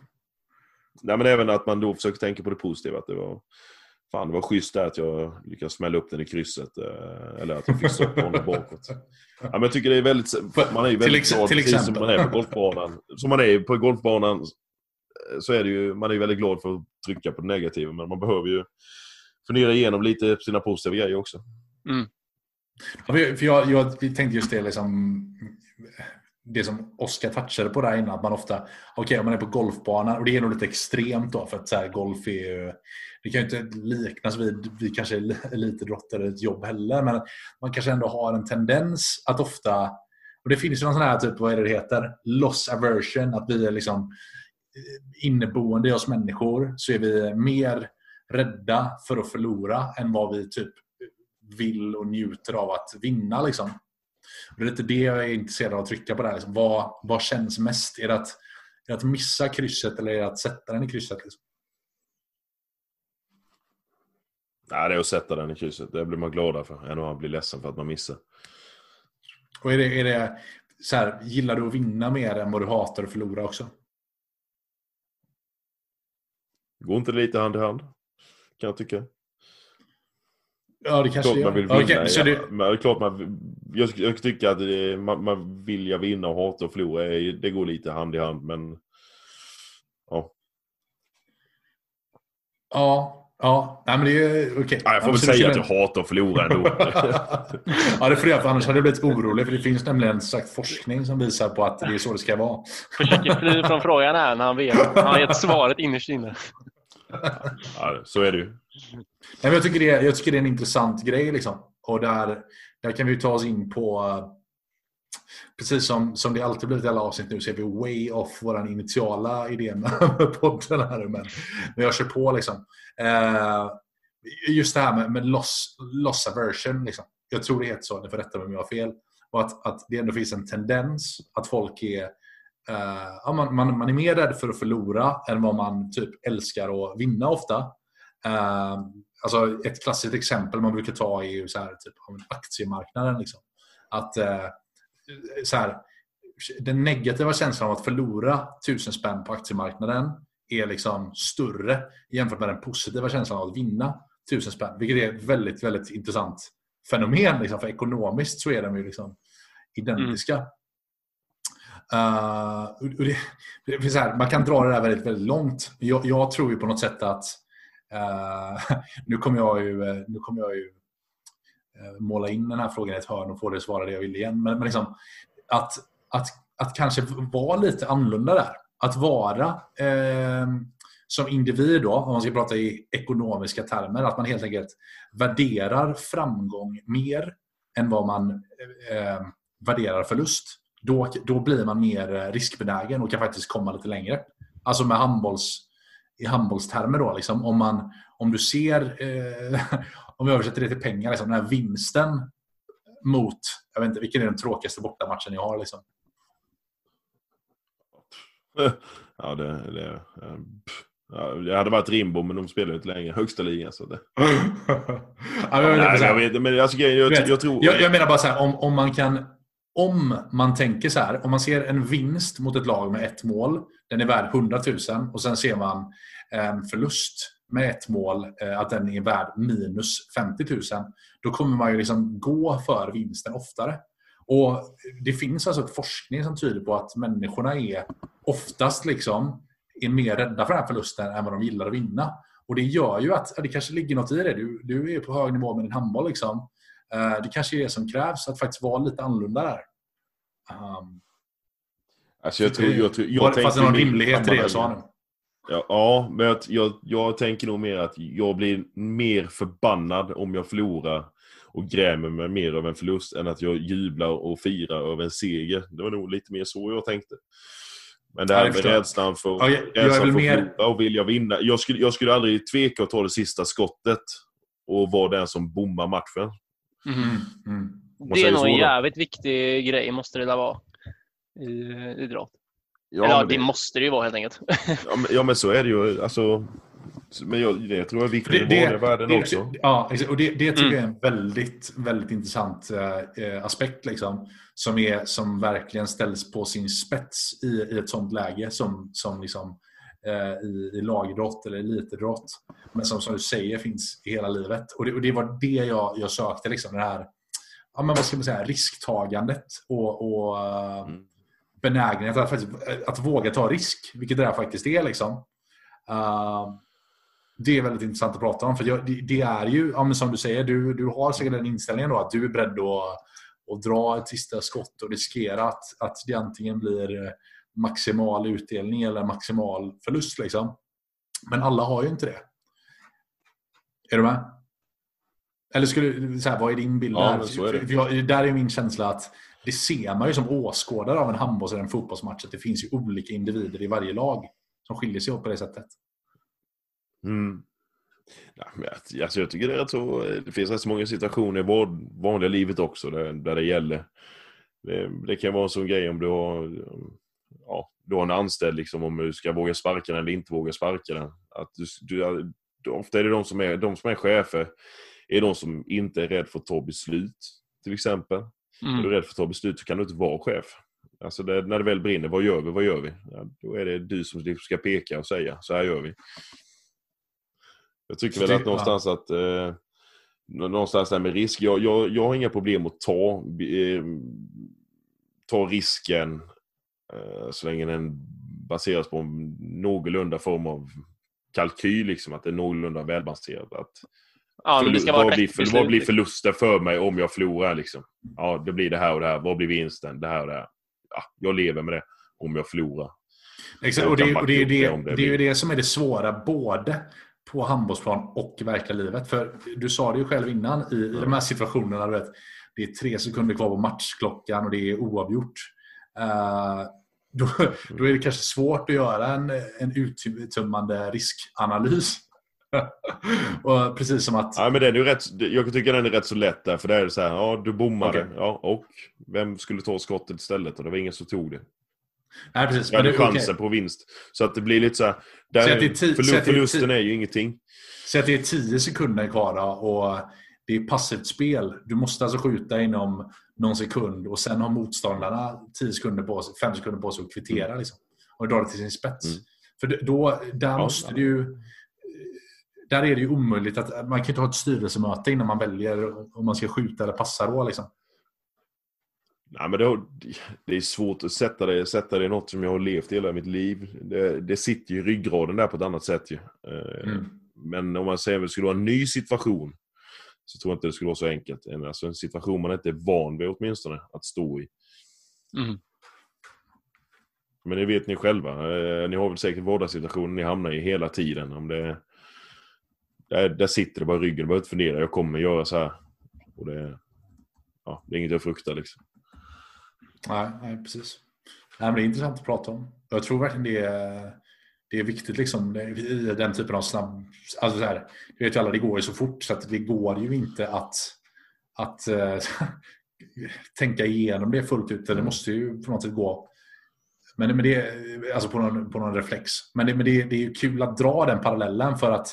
Speaker 2: Nej, men även att man då försöker tänka på det positiva. Att det var, Fan, det var schysst där att jag lyckades smälla upp den i krysset. eh, Eller att jag fick stoppa honom bakåt. Ja, men jag tycker det är väldigt... Man är ju väldigt glad,
Speaker 3: till
Speaker 2: precis som man är på golfbanan. Som man är på golfbanan så är det ju... Man är ju väldigt glad för att trycka på det negativa, men man behöver ju fundera igenom lite sina positiva grejer också.
Speaker 3: Ja, för jag, jag tänkte just det, liksom, det som Oskar touchade på där innan. Att man ofta, okej om man är på golfbanan, och det är nog lite extremt då, för att så här, golf är ju, det kan ju inte liknas vid, vi kanske är elitidrottare i ett jobb heller, men man kanske ändå har en tendens att ofta, och det finns ju någon sån här typ, vad är det det heter, loss aversion, att vi är liksom eh, inneboende i oss människor så är vi mer rädda för att förlora än vad vi typ vill och njuter av att vinna. Liksom. Och det är lite det jag är intresserad av att trycka på. Där, liksom. vad, vad känns mest? Är det, att, är det att missa krysset eller är det att sätta den i krysset? Liksom?
Speaker 2: Nej, det är att sätta den i krysset. Det blir man gladare för än att man blir ledsen för att man missar.
Speaker 3: Och är det, är det så här, gillar du att vinna mer än vad du hatar att förlora också?
Speaker 2: Går inte det lite hand i hand? Kan jag tycka.
Speaker 3: Ja, det kanske
Speaker 2: Klart man vill
Speaker 3: Ja,
Speaker 2: vinna.
Speaker 3: så
Speaker 2: ja.
Speaker 3: det,
Speaker 2: Men det är klart man, jag, jag tycker att det, man, man vill jag vinna och hata och förlora. Det går lite hand i hand, men... Ja.
Speaker 3: ja, ja. Nej, men det är okej.
Speaker 2: Ja, jag får väl
Speaker 3: du
Speaker 2: säga att jag hatar att förlora ändå.
Speaker 3: ja, det får jag, för annars hade jag blivit orolig. För det finns nämligen sagt forskning som visar på att det är så det ska vara.
Speaker 4: Försöker fly från frågan här när han vet. Han har gett svaret innerst inne.
Speaker 2: ja, så är det ju.
Speaker 3: Nej, men jag, tycker det är, jag tycker det är en intressant grej. Liksom. Och där, där kan vi ta oss in på... Precis som, som det alltid blivit i alla avsnitt nu så är vi way off vår initiala idé med podden här. Men, men jag kör på liksom. Eh, just det här med, med loss, loss aversion. Liksom. Jag tror det heter så, ni får rätta mig om jag har fel. Och att, att det ändå finns en tendens att folk är Uh, ja, man, man, man är mer rädd för att förlora än vad man typ älskar att vinna ofta. Uh, alltså ett klassiskt exempel man brukar ta är ju så här, typ, aktiemarknaden. Liksom. Att, eh, så här, den negativa känslan av att förlora tusen spänn på aktiemarknaden är liksom större jämfört med den positiva känslan av att vinna tusen spänn. Vilket är ett väldigt, väldigt intressant fenomen. Liksom, för ekonomiskt så är de ju liksom identiska. Uh, det, det här, man kan dra det där väldigt, väldigt långt. Jag, jag tror ju på något sätt att uh, nu kommer jag ju, eh, nu kommer jag ju Eh, måla in den här frågan i ett hörn och få det svara det jag vill igen. Men, men liksom, att, att, att kanske vara lite annorlunda där. Att vara eh, som individ då, om man ska prata i ekonomiska termer, att man helt enkelt värderar framgång mer än vad man eh, värderar förlust. Då, då blir man mer eh, riskbenägen och kan faktiskt komma lite längre. Alltså med handbolls, i handbollstermer då, liksom, om, man, om du ser, eh, om vi översätter det till pengar, liksom, den här vinsten mot, jag vet inte, vilken är den tråkigaste bortamatchen ni har? Liksom?
Speaker 2: Ja, det, det, eh, pff. ja, det hade varit Rimbo, men de spelar ju inte längre. Högsta ligan. Så det.
Speaker 3: ja, men jag
Speaker 2: Nej, jag vet men alltså, jag,
Speaker 3: Du vet,
Speaker 2: jag tror...
Speaker 3: Jag, jag menar bara så här, om, om man kan om man tänker så här, om man ser en vinst mot ett lag med ett mål, den är värd 100 000 och sen ser man en förlust med ett mål, eh, att den är värd minus 50 000. Då kommer man ju liksom gå för vinsten oftare. Och Det finns alltså forskning som tyder på att människorna är oftast liksom är mer rädda för den här förlusten än vad de gillar att vinna. Och Det gör ju att det kanske ligger något i det. Du, du är på hög nivå med din handboll. Liksom. Eh, Det kanske är det som krävs, att faktiskt vara lite annorlunda där. Um,
Speaker 2: Alltså, jag tror, jag, tror, jag
Speaker 3: var det- Fanns det någon rimlighet i det jag sa nu?
Speaker 2: Ja, ja men jag, jag, jag tänker nog mer att jag blir mer förbannad om jag förlorar och grämer mig mer av en förlust än att jag jublar och firar över en seger. Det var nog lite mer så jag tänkte. Men det här med rädslan för,
Speaker 3: Ja, jag-
Speaker 2: rädslan för
Speaker 3: mer-
Speaker 2: att och vilja vinna. Jag skulle, jag skulle aldrig tveka att ta det sista skottet och vara den som bommar matchen.
Speaker 3: Mm. Mm.
Speaker 4: Det är nog en jävligt viktig grej, måste det där vara. I idrott.
Speaker 2: Ja,
Speaker 4: Eller ja,
Speaker 2: men
Speaker 4: det måste det ju vara helt enkelt.
Speaker 2: ja, men, ja, men så är det ju. Alltså, men jag, det tror jag är viktigt
Speaker 3: Det,
Speaker 2: i
Speaker 3: det,
Speaker 2: vanliga världen
Speaker 3: det,
Speaker 2: också.
Speaker 3: ja, och det, det tycker
Speaker 4: Mm.
Speaker 3: jag är en väldigt, väldigt intressant eh, aspekt. Liksom, som, är, som verkligen ställs på sin spets i, i ett sånt läge som, som liksom, eh, i, i lagidrott eller elitidrott. Men som, som du säger finns i hela livet. Och det, och det var det jag, jag sökte. Liksom, det här ja, men vad ska man säga, risktagandet och, och eh,
Speaker 2: Mm.
Speaker 3: Benägenhet att, faktiskt, att våga ta risk. Vilket det här faktiskt är. Liksom. Eh, det är väldigt intressant att prata om. För jag, det, det är ju, ja, som du säger, du, du har säkert den inställningen då att du är beredd att, att dra ett sista skott och riskera att, att det antingen blir eh, maximal utdelning eller maximal förlust. Liksom. Men alla har ju inte det. Är du med? Eller skulle så här, vad är din bild
Speaker 2: Ja,
Speaker 3: där?
Speaker 2: är.
Speaker 3: För jag, där är min känsla att det ser man ju som åskådare av en handbolls eller en fotbollsmatch att det finns ju olika individer i varje lag som skiljer sig åt på det sättet.
Speaker 2: Mm. Ja, men jag- alltså jag tycker det är rätt så, eh, det finns rätt så många situationer i vår, vanliga livet också där, där det gäller. Det, det kan vara en sån grej om du har, ja, du har en anställd, liksom, om du ska våga sparka den eller inte våga sparka den. Att du, du, du, ofta är det de som är, de som är chefer, är de som inte är rädda för att ta beslut, till exempel. Är du
Speaker 4: Mm.
Speaker 2: rädd för att ta beslut så kan du inte vara chef. Alltså det, när det väl brinner, vad gör vi, vad gör vi? Ja, då är det du som ska peka och säga, så här gör vi. Jag tycker väl att någonstans att eh, nå- någonstans där med risk, jag, jag, jag har inga problem att ta, eh, ta risken eh, så länge den baseras på en någorlunda form av kalkyl, liksom, att det är någorlunda välbalanserat. Att
Speaker 4: Ja, men det ska vara
Speaker 2: vad, blir, för, vad blir förlusten för mig om jag förlorar? Liksom? Ja, det blir det här och det här. Vad blir vinsten? Det här och det här. Ja, jag lever med det om jag förlorar.
Speaker 3: Exakt, och det, och det, är det,
Speaker 2: det det
Speaker 3: det är ju det som är det svåra både på handbollsplan och i verkliga livet. För du sa det ju själv innan i, i de här situationerna. Du vet, det är tre sekunder kvar på matchklockan och det är oavgjort. Eh, då, då är det kanske svårt att göra en, en uttömmande riskanalys. och precis som att...
Speaker 2: Ja, men den är rätt, jag tycker den är rätt så lätt där, för där är det så här, ja du bommade,
Speaker 3: Okej.
Speaker 2: ja, och vem skulle ta skottet istället? Och det var ingen som tog det.
Speaker 3: Nej, precis.
Speaker 2: Jag hade
Speaker 3: det okej.
Speaker 2: chansen på vinst. Så att det blir lite så här, där,
Speaker 3: det är det är
Speaker 2: förlusten är ju ingenting.
Speaker 3: Säg att det är 10 sekunder kvar då, och det är passivt spel. Du måste alltså skjuta inom någon sekund och sen har motståndarna 10 sekunder på sig, 5 sekunder på sig att kvittera. Liksom, och dra det till sin spets.
Speaker 2: Mm.
Speaker 3: För det- då, där
Speaker 2: Ja,
Speaker 3: måste
Speaker 2: ja.
Speaker 3: du. Där är det ju omöjligt att... Man kan inte ha ett styrelsemöte innan man väljer om man ska skjuta eller passa då. Liksom.
Speaker 2: Nej, men det, det är svårt att sätta det, sätta det i något som jag har levt hela mitt liv. Det, det sitter ju i ryggraden där på ett annat sätt. Ju. Eh,
Speaker 3: Mm.
Speaker 2: Men om man säger att det skulle vara en ny situation så tror jag inte det skulle vara så enkelt. En- Alltså en situation man inte är van vid åtminstone att stå i.
Speaker 4: Mm.
Speaker 2: Men det vet ni själva. Eh, Ni har väl säkert vardagssituationer ni hamnar i hela tiden. Om det, där, där sitter det bara i ryggen. Du behöver inte fundera. Jag kommer göra så här. Och det, ja, det är inget jag fruktar liksom.
Speaker 3: Nej, nej, precis. Nej, men det är intressant att prata om. Jag tror verkligen det är, det är viktigt liksom, i den typen av snabb... Alltså så här, du vet ju alla, det går ju så fort så att det går ju inte att, att eh, tänka igenom det fullt ut. Det måste ju på något sätt gå men, men det, alltså på, någon, på någon reflex. Men, det, men det, det är ju kul att dra den parallellen för att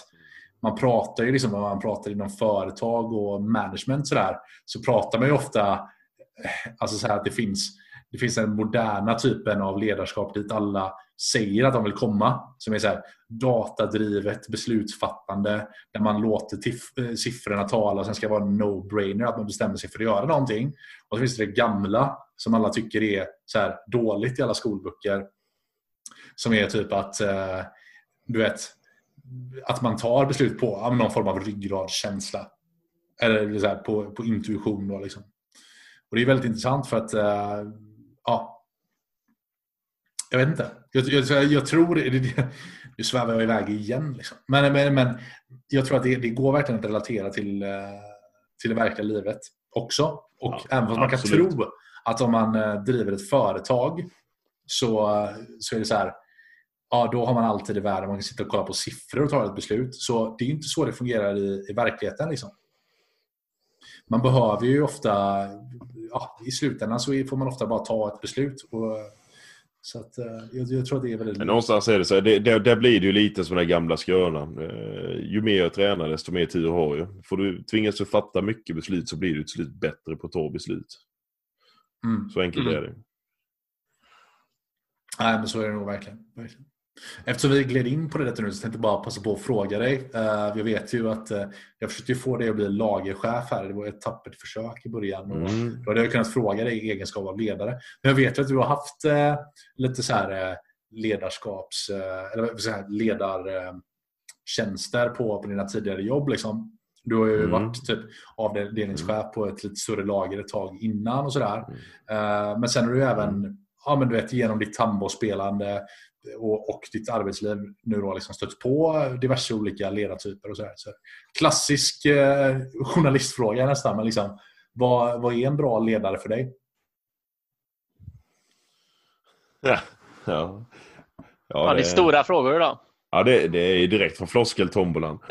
Speaker 3: man pratar ju liksom, om man pratar inom företag och management sådär, så pratar man ju ofta eh, alltså så här att det finns, det finns den moderna typen av ledarskap dit alla säger att de vill komma. Som är så här, datadrivet beslutsfattande där man låter eh, siffrorna tala och sen ska det vara en no-brainer att man bestämmer sig för att göra någonting. Och så finns det det gamla som alla tycker är så här dåligt i alla skolböcker. Som är typ att eh, du vet att man tar beslut på någon form av ryggradskänsla. Eller så här, på, på intuition. Då, liksom. Och Det är väldigt intressant för att eh, ja, jag vet inte. Jag, jag, jag tror... Det, det, nu svävar jag iväg igen. Liksom. Men, men, men jag tror att det, det går verkligen att relatera till, eh, till det verkliga livet också. Och
Speaker 2: Ja,
Speaker 3: även fast man kan tro att om man eh, driver ett företag så, så är det så här ja, då har man alltid i världen. Man kan sitta och kolla på siffror och ta ett beslut. Så det är inte så det fungerar i, i verkligheten. Liksom. Man behöver ju ofta, ja, i slutändan så får man ofta bara ta ett beslut. Och, så att, eh, jag, jag tror att det är väldigt...
Speaker 2: Men någonstans är det så det, det, där blir det ju lite som den gamla skrönan. Eh, ju mer jag tränar desto mer tid har jag. Får du tvingas att fatta mycket beslut så blir du till slut bättre på att ta beslut.
Speaker 3: Mm.
Speaker 2: Så enkelt
Speaker 4: Mm.
Speaker 2: är det.
Speaker 3: Nej, men så är det nog verkligen. verkligen. Eftersom vi gled in på det detta nu så tänkte jag bara passa på att fråga dig. Eh, jag vet ju att eh, jag försökte få dig att bli lagerchef här. Det var ett tappert försök i början. Och
Speaker 2: Mm.
Speaker 3: Då hade jag kunnat fråga dig i egenskap av ledare. Men jag vet ju att du har haft eh, lite så här ledarskaps... Eller jag säga, ledartjänster på, på dina tidigare jobb. Liksom. Du har ju
Speaker 2: Mm.
Speaker 3: varit typ avdelningschef på ett lite större lager ett tag innan och sådär.
Speaker 2: Mm.
Speaker 3: Men sen har du även ja, men du vet, genom ditt handbollsspelande och, och ditt arbetsliv nu då liksom stött på diverse olika ledartyper och sådär. Så klassisk eh, journalistfråga nästan, men liksom, vad, vad är en bra ledare för dig?
Speaker 2: Ja. Ja.
Speaker 4: Ja, det är stora frågor idag.
Speaker 2: Ja, det, det är direkt från floskeltombolan.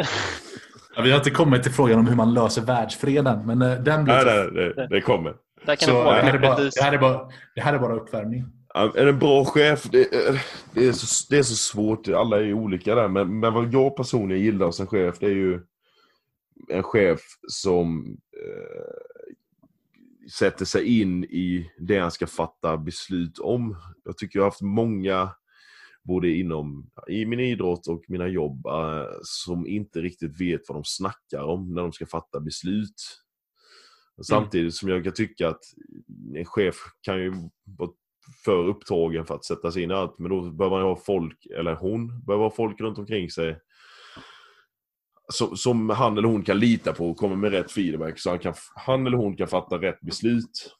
Speaker 3: Ja, vi har inte kommit till frågan om hur man löser världsfreden, men eh, den blir
Speaker 2: Nej, nej, det, det kommer.
Speaker 3: Så det här, bara, det, här är bara, det här är bara uppvärmning.
Speaker 2: Är en bra chef? Det är, det, är så, det är så svårt. Alla är ju olika där. Men, men vad jag personligen gillar hos en chef, det är ju en chef som eh, sätter sig in i det han ska fatta beslut om. Jag tycker jag har haft många, både inom i min idrott och mina jobb, eh, som inte riktigt vet vad de snackar om när de ska fatta beslut. Samtidigt som jag kan tycka att en chef kan ju vara för upptagen för att sätta sig in i allt. Men då behöver man ha folk, eller hon, behöver ha folk runt omkring sig som, som han eller hon kan lita på och kommer med rätt feedback så han, kan, han eller hon kan fatta rätt beslut.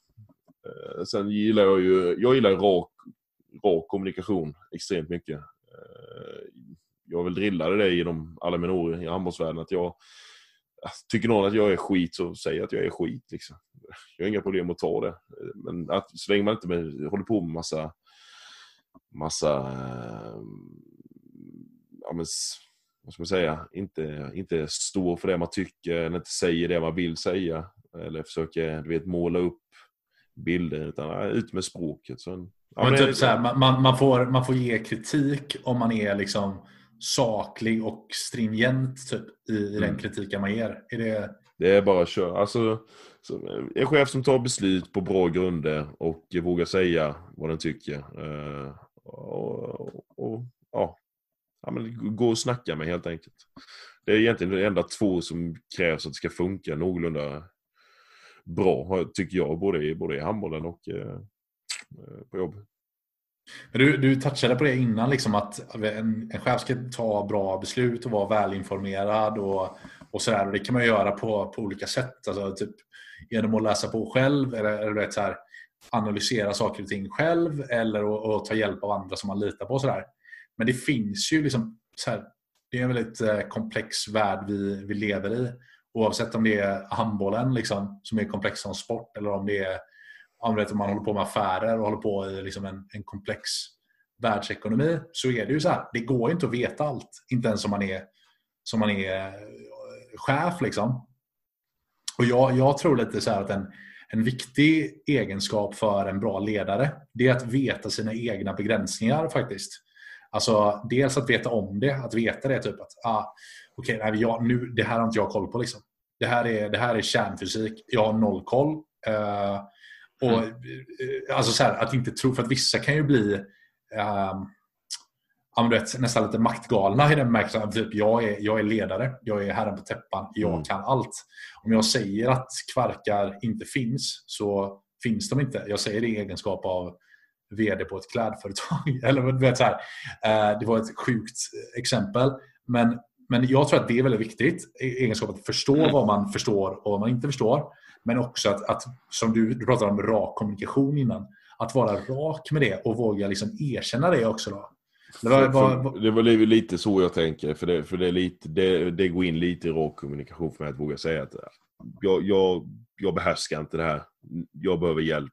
Speaker 2: Eh, sen gillar jag ju, jag gillar rak, rak kommunikation extremt mycket. Eh, jag vill drillade det genom alla mina år i handbollsvärlden att jag Tycker någon att jag är skit så säger jag att jag är skit. Liksom. Jag har inga problem att ta det. Men att, så länge man inte med, håller på med massa, massa ja, men, vad ska man säga, inte, inte står för det man tycker eller inte säger det man vill säga. Eller försöker du vet, måla upp bilder. Utan ut med språket. Så, en- ja,
Speaker 3: men
Speaker 2: men-
Speaker 3: typ så här, man, man, man, får, man får ge kritik om man är liksom saklig och stringent typ, i, i den
Speaker 2: Mm.
Speaker 3: kritiken man ger. Är det...
Speaker 2: Det är bara att köra. Alltså, så, en chef som tar beslut på bra grunder och vågar säga vad den tycker. Eh, och, och, ja. ja, men gå och snacka med helt enkelt. Det är egentligen de enda två som krävs att det ska funka någorlunda bra, tycker jag, både i, både i handbollen och eh, eh, på jobb.
Speaker 3: Men Du, du touchade på det innan, liksom att en, en chef ska ta bra beslut och vara välinformerad och, och sådär. Och det kan man göra på, på olika sätt. Alltså, typ, genom att läsa på själv eller, eller vet, så här, analysera saker och ting själv eller och, och, ta hjälp av andra som man litar på. Sådär. Men det finns ju liksom så här, det är en väldigt eh, komplex värld vi, vi lever i. Oavsett om det är handbollen liksom, som är komplex som sport eller om det är om vet, om man håller på med affärer och håller på i liksom en, en komplex världsekonomi så är det ju så här. Det går inte att veta allt. Inte ens om man är, som man är eh, chef. Liksom. Och jag, jag tror lite så här att en, en viktig egenskap för en bra ledare det är att veta sina egna begränsningar faktiskt. Alltså dels att veta om det, att veta det typ att ah, okej, okay, jag, nu, det här har inte jag koll på. Liksom. Det, här är, det här är kärnfysik, jag har noll koll. Eh, och,
Speaker 4: Mm.
Speaker 3: eh, alltså så här, att inte tro, för att vissa kan ju bli du vet, nästan lite maktgalna i den bemärkelsen att typ, jag, är, jag är ledare, jag är herren på täppan, jag
Speaker 2: Mm.
Speaker 3: kan allt. Om jag säger att kvarkar inte finns så finns de inte. Jag säger det i egenskap av VD på ett klädföretag. Eller, vet, så här, eh, det var ett sjukt exempel. Men, men jag tror att det är väldigt viktigt. i Egenskap att förstå
Speaker 4: Mm.
Speaker 3: vad man förstår och vad man inte förstår. Men också att, att som du, du pratade om rak kommunikation innan. Att vara rak med det och våga liksom erkänna det också. Då. Det var, var,
Speaker 2: det var li- lite så jag tänker, för det, för det, är lite, det, det går in lite i rak kommunikation för mig att våga säga att jag, jag, jag behärskar inte det här. Jag behöver hjälp.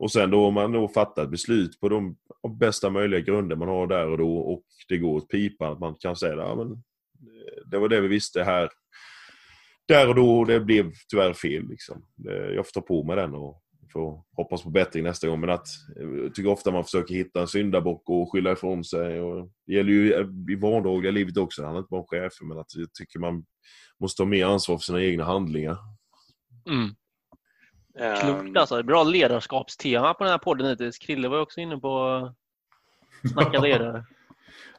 Speaker 2: Och sen då om man då fattar ett beslut på de bästa möjliga grunder man har där och då och det går åt pipan, att man kan säga ja, men eh, det var det vi visste här. Där och då, och det blev tyvärr fel. Liksom. Jag får ta på mig den och får hoppas på bättring nästa gång. Men att, jag tycker ofta man försöker hitta en syndabock och skylla ifrån sig. Och det gäller ju eh, i vardagliga livet också. Han är inte bara en chef, men att jag tycker man måste ta mer ansvar för sina egna handlingar.
Speaker 4: Mm.
Speaker 1: Ehm,
Speaker 4: Klokt alltså. Bra ledarskapstema på den här podden hittills. Krille var ju också inne på att snacka ledare.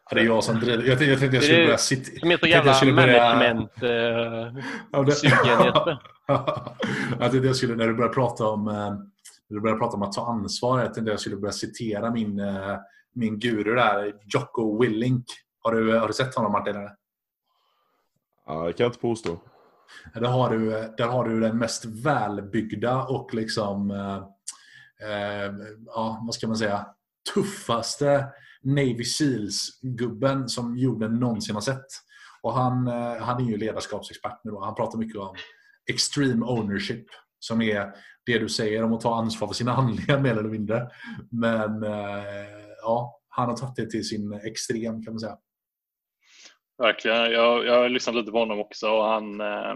Speaker 3: Ja, det är jag som driver. Jag tänkte jag, tänkte jag skulle börja sitta...
Speaker 4: Som är så jävla management-sugen
Speaker 3: det-
Speaker 4: Jesper.
Speaker 3: jag tänkte jag skulle, när du började prata om eh, när du började prata om att ta ansvar, jag tänkte jag skulle börja citera min, eh, min guru där, Jocko Willink. Har du, har du sett honom Martin? Eller?
Speaker 2: Ja, det kan jag inte påstå.
Speaker 3: Där har du, där har du den mest välbyggda och liksom, eh, eh, ja, vad ska man säga, tuffaste Navy Seals-gubben som jorden någonsin har sett. Och han, eh, han är ju ledarskapsexpert nu och Han pratar mycket om extreme ownership som är det du säger om att ta ansvar för sina handlingar mer eller mindre. Men eh, ja, han har tagit det till sin extrem kan man säga.
Speaker 1: Verkligen. Jag, jag har lyssnat lite på honom också och han, eh,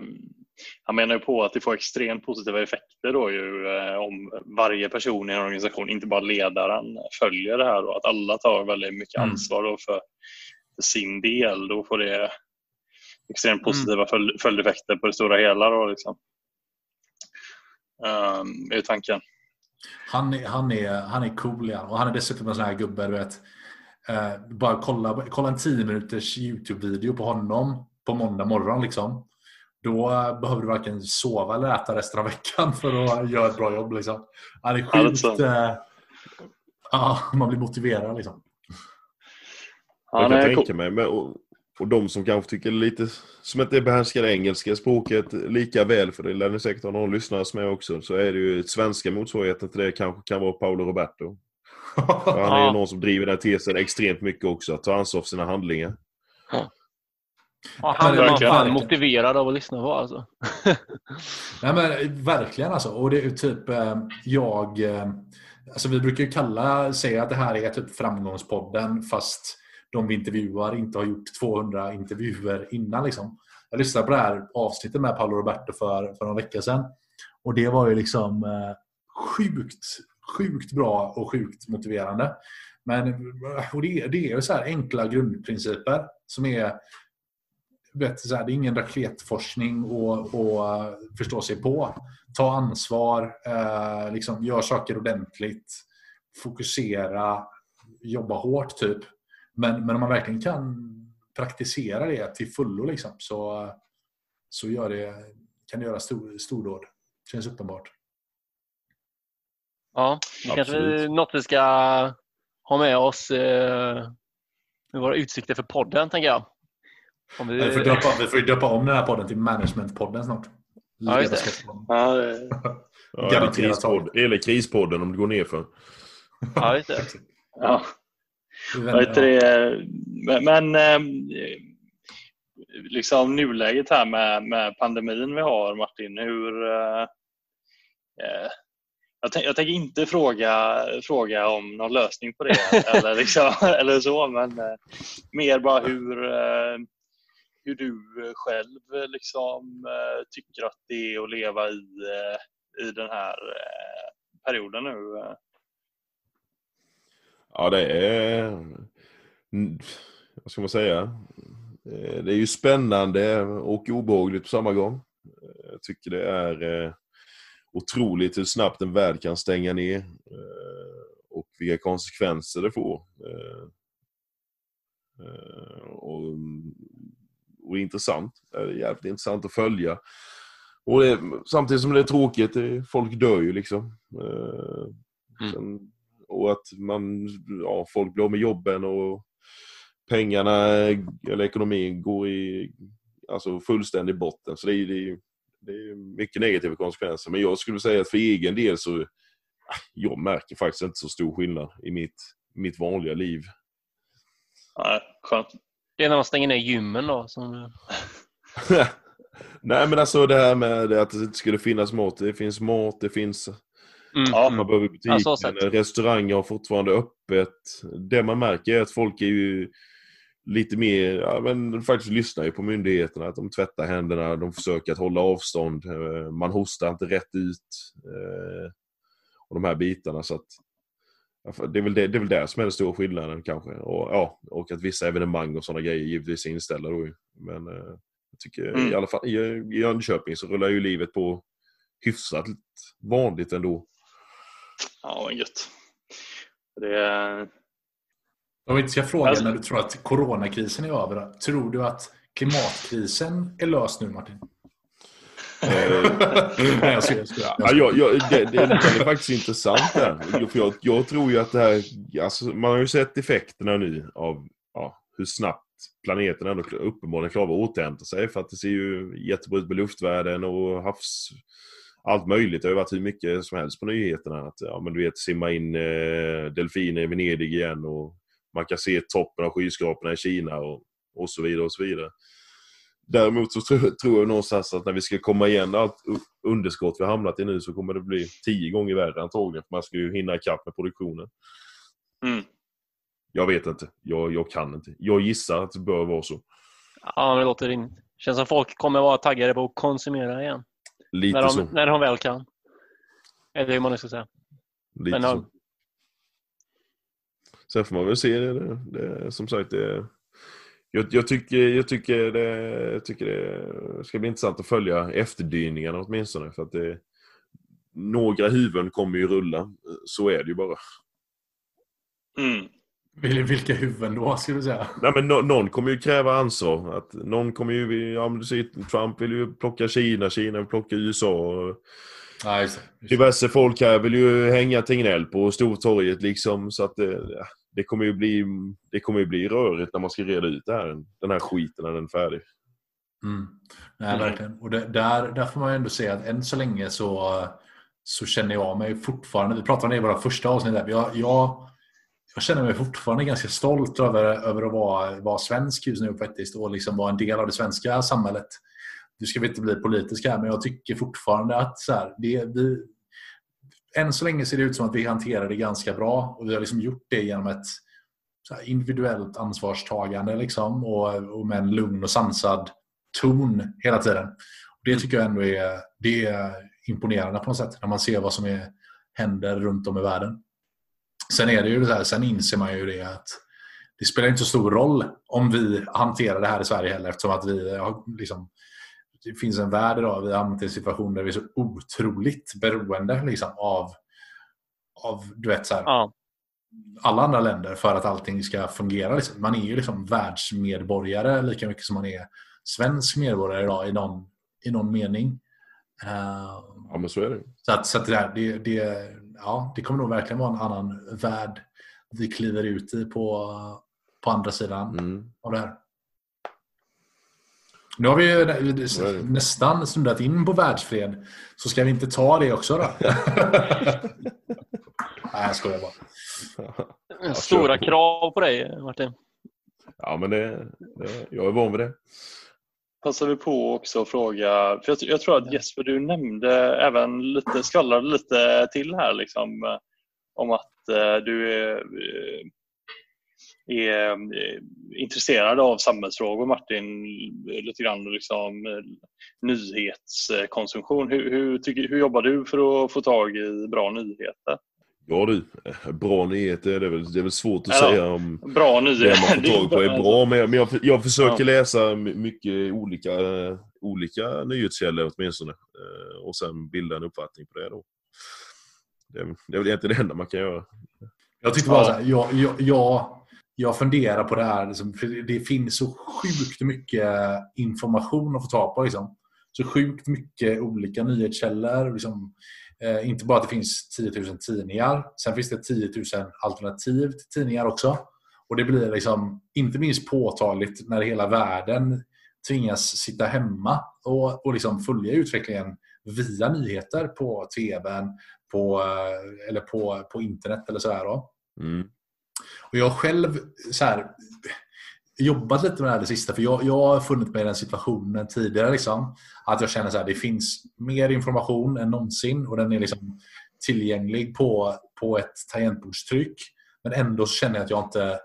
Speaker 1: han menar ju på att det får extremt positiva effekter då ju eh, om varje person i en organisation, inte bara ledaren, följer det här och att alla tar väldigt mycket
Speaker 3: Mm.
Speaker 1: ansvar då för, för sin del. Då får det extremt positiva följ, följdeffekter på det stora hela. Då, liksom. Um, är tanken.
Speaker 3: Han är, han är, han är cool ja. och han är dessutom en sån här gubbe du vet. Eh, bara kolla, kolla en 10 minuters Youtube-video på honom på måndag morgon liksom. Då eh, behöver du varken sova eller äta resten av veckan för att göra ett bra jobb. Liksom.
Speaker 1: Ja, det är
Speaker 3: sjukt...
Speaker 1: sant.
Speaker 3: Eh, ja, man blir motiverad liksom.
Speaker 2: Jag
Speaker 1: Han
Speaker 2: kan
Speaker 1: är
Speaker 2: tänka mig. Men, och, och de som kanske tycker lite som inte behärskar det engelska språket lika väl, för det lär ni säkert ha någon lyssnare som är också, så är det ju svenska motsvarigheten till det kanske kan vara Paolo Roberto. Han är ju
Speaker 4: Ja.
Speaker 2: någon som driver den tesen extremt mycket också, att ta ansvar för sina handlingar.
Speaker 4: Ja, han är man fan motiverad av att lyssna på alltså.
Speaker 3: Nej men verkligen alltså. Och det är typ eh, jag... eh, Alltså vi brukar ju kalla, säga att det här är typ framgångspodden fast de vi intervjuar inte har gjort 200 intervjuer innan liksom. Jag lyssnade på det här avsnittet med Paolo Roberto för, för några veckor sedan. Och det var ju liksom eh, sjukt, sjukt bra och sjukt motiverande. Men och det, det är ju så här enkla grundprinciper som är vet, så här, det är ingen raketforskning att att förstå sig på. Ta ansvar, eh, liksom, gör saker ordentligt, fokusera, jobba hårt typ. Men, men om man verkligen kan praktisera det till fullo liksom, så, så gör det, kan det göra stor, stordåd. Känns uppenbart.
Speaker 4: Ja, det kanske är
Speaker 2: Absolut.
Speaker 4: något vi ska ha med oss eh, i våra utsikter för podden, tänker jag. Om vi,
Speaker 3: Vi får, döpa, vi får ju döpa om den här podden till Managementpodden snart.
Speaker 4: Ja, just det.
Speaker 1: Ja, det-
Speaker 2: Ja, eller,
Speaker 3: Garanterat
Speaker 2: krispodd, eller krispodden om det går ner för.
Speaker 4: ja, just det.
Speaker 1: ja. Det? Men, ehm, liksom nuläget här med, med pandemin vi har Martin, hur eh, eh, jag, jag tänker inte fråga, fråga om någon lösning på det eller, liksom, eller så, men eh, mer bara hur, eh, hur du själv eh, liksom, eh, tycker att det är att leva i, eh, i den här eh, perioden nu.
Speaker 2: Ja, det är... Mm, vad ska man säga? Eh, det är ju spännande och obehagligt på samma gång. Eh, jag tycker det är eh, otroligt hur snabbt en värld kan stänga ner eh, och vilka konsekvenser det får. Eh, eh, Och, och intressant. Det är jävligt intressant att följa. Och det, samtidigt som det är tråkigt, det, folk dör ju liksom.
Speaker 4: Mm.
Speaker 2: Sen, och att man, ja, folk blir av med jobben och pengarna eller ekonomin går i alltså fullständig botten. Så det är, det är, det är mycket negativa konsekvenser. Men jag skulle säga att för egen del så jag märker faktiskt inte så stor skillnad i mitt, mitt vanliga liv.
Speaker 1: Ja, skönt.
Speaker 4: Det är när man stänger ner gymmen då. Som,
Speaker 2: Nej men alltså det här med att det inte skulle finnas mat. Det finns mat, det finns
Speaker 4: mm,
Speaker 1: Ja,
Speaker 2: man behöver butiken,
Speaker 4: Ja,
Speaker 2: restauranger har fortfarande öppet. Det man märker är att folk är ju lite mer, ja, men faktiskt lyssnar ju på myndigheterna. Att de tvättar händerna, de försöker att hålla avstånd. eh, Man hostar inte rätt ut. eh, Och de här bitarna. Så att, det, är väl det, det är väl där som är den stora skillnaden kanske. Och, ja, och att vissa evenemang och sådana grejer givetvis är inställda då. Men eh, jag tycker
Speaker 1: Mm.
Speaker 2: i alla fall i i Jönköping så rullar ju livet på hyfsat vanligt ändå.
Speaker 1: Ja, gött. Det
Speaker 3: Om vi inte ska fråga
Speaker 1: Alltså-
Speaker 3: när du tror att coronakrisen är över. Tror du att klimatkrisen är löst nu Martin? Nej, jag jag.
Speaker 2: Ja, jag, jag, det, det, det är faktiskt intressant där. För jag, jag tror ju att det här, alltså, man har ju sett effekterna nu av ja, hur snabbt planeten ändå uppenbarligen klarar att återhämta sig. För att det ser ju jättebra ut med luftvärden och havs... Allt möjligt. Det har ju varit hur mycket som helst på nyheterna. Att, ja, men du vet, simma in eh, delfiner i Venedig igen och man kan se toppen av skyskraporna i Kina och, och så vidare och så vidare. Däremot så tror, tror jag någonstans att när vi ska komma igen allt underskott vi har hamnat i nu så kommer det bli tio gånger värre antagligen. För man ska ju hinna ikapp med produktionen.
Speaker 1: Mm.
Speaker 2: Jag vet inte. Jag, jag kan inte. Jag gissar att det bör vara så.
Speaker 4: Ja, men det låter rimligt. Känns som folk kommer vara taggade på att konsumera igen.
Speaker 2: Lite
Speaker 4: När
Speaker 2: så.
Speaker 4: de, när de väl kan. Eller hur man nu ska säga.
Speaker 2: Lite
Speaker 4: Men,
Speaker 2: så.
Speaker 4: Ja.
Speaker 2: Sen får man väl se. Det, det, det, som sagt, det, jag, jag, tycker, jag, tycker det, jag tycker det ska bli intressant att följa efterdyningarna åtminstone. För att det, några huvuden kommer ju rulla. Så är det ju bara.
Speaker 1: Mm.
Speaker 3: Vil- Vilka huvuden då, skulle du säga?
Speaker 2: Nej, men nå- någon kommer ju kräva ansvar. Att någon kommer ju, ja, men du ser, Trump vill ju plocka Kina, Kina vill plocka USA. och
Speaker 3: Nej, just. Just.
Speaker 2: Diverse folk här vill ju hänga Tegnell på Stortorget liksom. Så att det, ja, det kommer ju bli, det kommer ju bli rörigt när man ska reda ut det här, den här skiten när den är färdig.
Speaker 3: Mm. Nej, verkligen. Och det, där, där får man ju ändå säga att än så länge så, så känner jag mig fortfarande, vi pratade om det i våra första avsnitt, där, jag, jag, jag känner mig fortfarande ganska stolt över, över att vara, vara svensk just nu faktiskt och liksom vara en del av det svenska samhället. Nu ska vi inte bli politiska här, men jag tycker fortfarande att så här, det, vi, än så länge ser det ut som att vi hanterar det ganska bra och vi har liksom gjort det genom ett så här, individuellt ansvarstagande liksom, och, och med en lugn och sansad ton hela tiden. Det tycker jag ändå är, det är imponerande på något sätt när man ser vad som är, händer runt om i världen. Sen är det ju det här, sen inser man ju det att det spelar inte så stor roll om vi hanterar det här i Sverige heller eftersom att vi har liksom det finns en värld idag, vi har hamnat i en situation där vi är så otroligt beroende liksom, av, av du vet, så här,
Speaker 4: Ja.
Speaker 3: alla andra länder för att allting ska fungera. Liksom. Man är ju liksom världsmedborgare lika mycket som man är svensk medborgare idag i någon, i någon mening. Eh,
Speaker 2: Ja men så är det.
Speaker 3: så att, så att det, där, det, det, ja, det kommer nog verkligen vara en annan värld vi kliver ut i på, på andra sidan
Speaker 2: Mm.
Speaker 3: av det här. Nu har vi ju nästan snuddat in på världsfred. Så ska vi inte ta det också då? Nej, jag skojar bara.
Speaker 4: Stora krav på dig, Martin.
Speaker 2: Ja men det, det, jag är van vid det.
Speaker 1: Passar vi på också att fråga, för jag, jag tror att Jesper du nämnde även lite, skvallrade lite till här liksom om att eh, du är, eh, är eh, intresserad av samhällsfrågor Martin, lite grann liksom eh, nyhetskonsumtion. Hur, hur, tycker, hur jobbar du för att få tag i bra nyheter?
Speaker 2: Ja du, bra nyheter det är väl, det är väl svårt att
Speaker 1: Ja.
Speaker 2: säga om
Speaker 1: Bra
Speaker 2: det man
Speaker 1: nyheter.
Speaker 2: får tag på är bra. Men jag, men jag, jag försöker
Speaker 1: Ja.
Speaker 2: läsa my- mycket olika, eh, olika nyhetskällor åtminstone. Eh, Och sen bilda en uppfattning på det då. Det, är- det är väl egentligen det enda man kan göra.
Speaker 3: Jag tyckte bara
Speaker 1: Ja.
Speaker 3: så här, jag, jag, jag, funderar på det här. Liksom, för det finns så sjukt mycket information att få tag på. Liksom. Så sjukt mycket olika nyhetskällor. Liksom, eh, inte bara att det finns 10 000 tidningar. Sen finns det 10 000 alternativ till tidningar också. Och det blir liksom inte minst påtagligt när hela världen tvingas sitta hemma och, och liksom följa utvecklingen via nyheter på tvn, på, eh, eller på, på internet eller sådär. Då.
Speaker 2: Mm.
Speaker 3: Och jag själv så här, jobbat lite med det här det sista, för jag, jag har funnit mig i den situationen tidigare. Liksom, att jag känner att det finns mer information än någonsin och den är liksom tillgänglig på, på ett tangentbordstryck. Men ändå känner jag att jag inte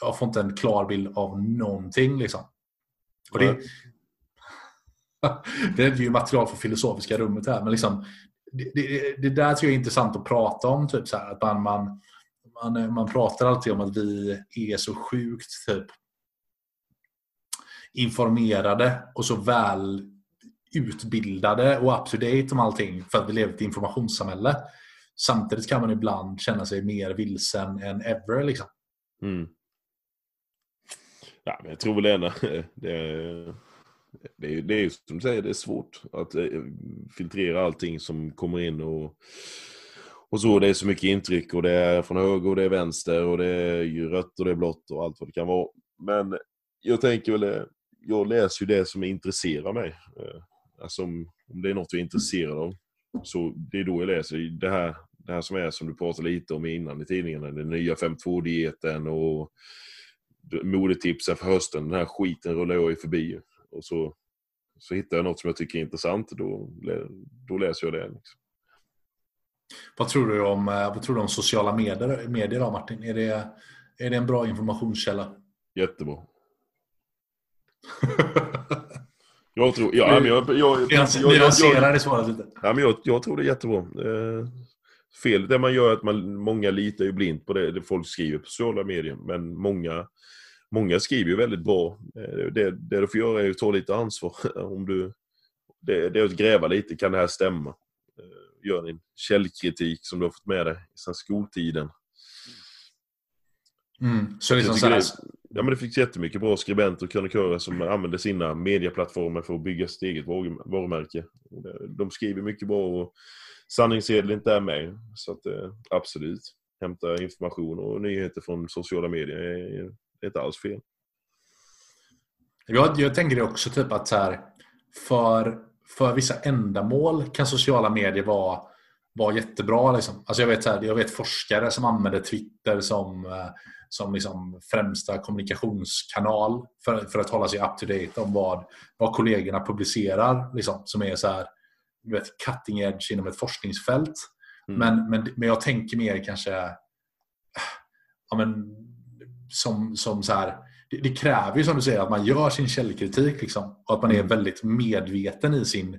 Speaker 3: jag får inte en klar bild av någonting. Liksom. Och det, det är ju material för filosofiska rummet här, men liksom, det, det, det där tycker jag är intressant att prata om. Typ så här, att man, man, man, eh, man pratar alltid om att vi är så sjukt typ, informerade och så väl utbildade och up to date om allting för att vi lever i ett informationssamhälle. Samtidigt kan man ibland känna sig mer vilsen än ever. Liksom.
Speaker 2: Mm. Ja, men jag tror väl ändå det, är- det, är- det är som du säger, det är svårt att eh, filtrera allting som kommer in och, och så. Det är så mycket intryck och det är från höger och det är vänster och det är ju rött och det är blått och allt vad det kan vara. Men jag tänker väl, jag läser ju det som intresserar mig. Eh, alltså om, om det är något jag är intresserad av. Så det är då jag läser det här, det här som är som du pratade lite om innan i tidningarna. Den nya 5.2-dieten och modetipsen för hösten. Den här skiten rullar jag ju förbi. Och så, så hittar jag något som jag tycker är intressant. Då, då läser jag det. Liksom.
Speaker 3: Vad tror du om, eh, vad tror du om sociala medier, medier då, Martin? Är det, är det en bra informationskälla?
Speaker 2: Jättebra. Jag tror, ja, men jag, jag, jag, jag, jag, jag,
Speaker 3: Nyansera det svaret lite.
Speaker 2: Ja, men jag, jag tror det är jättebra. Eh, felet det man gör är att man, många litar ju blint på det, det folk skriver på sociala medier. Men många, många skriver ju väldigt bra. Eh, det, det du får göra är att ta lite ansvar. Om du, det, det är att gräva lite, kan det här stämma? Gör din källkritik som du har fått med dig sedan skoltiden.
Speaker 3: Mm. Så liksom så här,
Speaker 2: det, ja, men det finns jättemycket bra skribenter och krönikörer som använder sina medieplattformar för att bygga sitt eget varu- varumärke. De skriver mycket bra och sanningssedel inte är med. Så att, eh, absolut, hämta information och nyheter från sociala medier är, är inte alls fel.
Speaker 3: Jag, jag tänker också typ att så här, för, för vissa ändamål kan sociala medier vara, vara jättebra. Liksom. Alltså jag, vet, här, jag vet forskare som använder Twitter som, eh, som liksom främsta kommunikationskanal för, för att hålla sig up to date om vad, vad kollegorna publicerar. Liksom, som är så här, vet, cutting edge inom ett forskningsfält.
Speaker 2: Mm.
Speaker 3: Men, men, men jag tänker mer kanske ja, men, som, som så här, det, det kräver ju som du säger att man gör sin källkritik liksom, och att man är väldigt medveten i sin,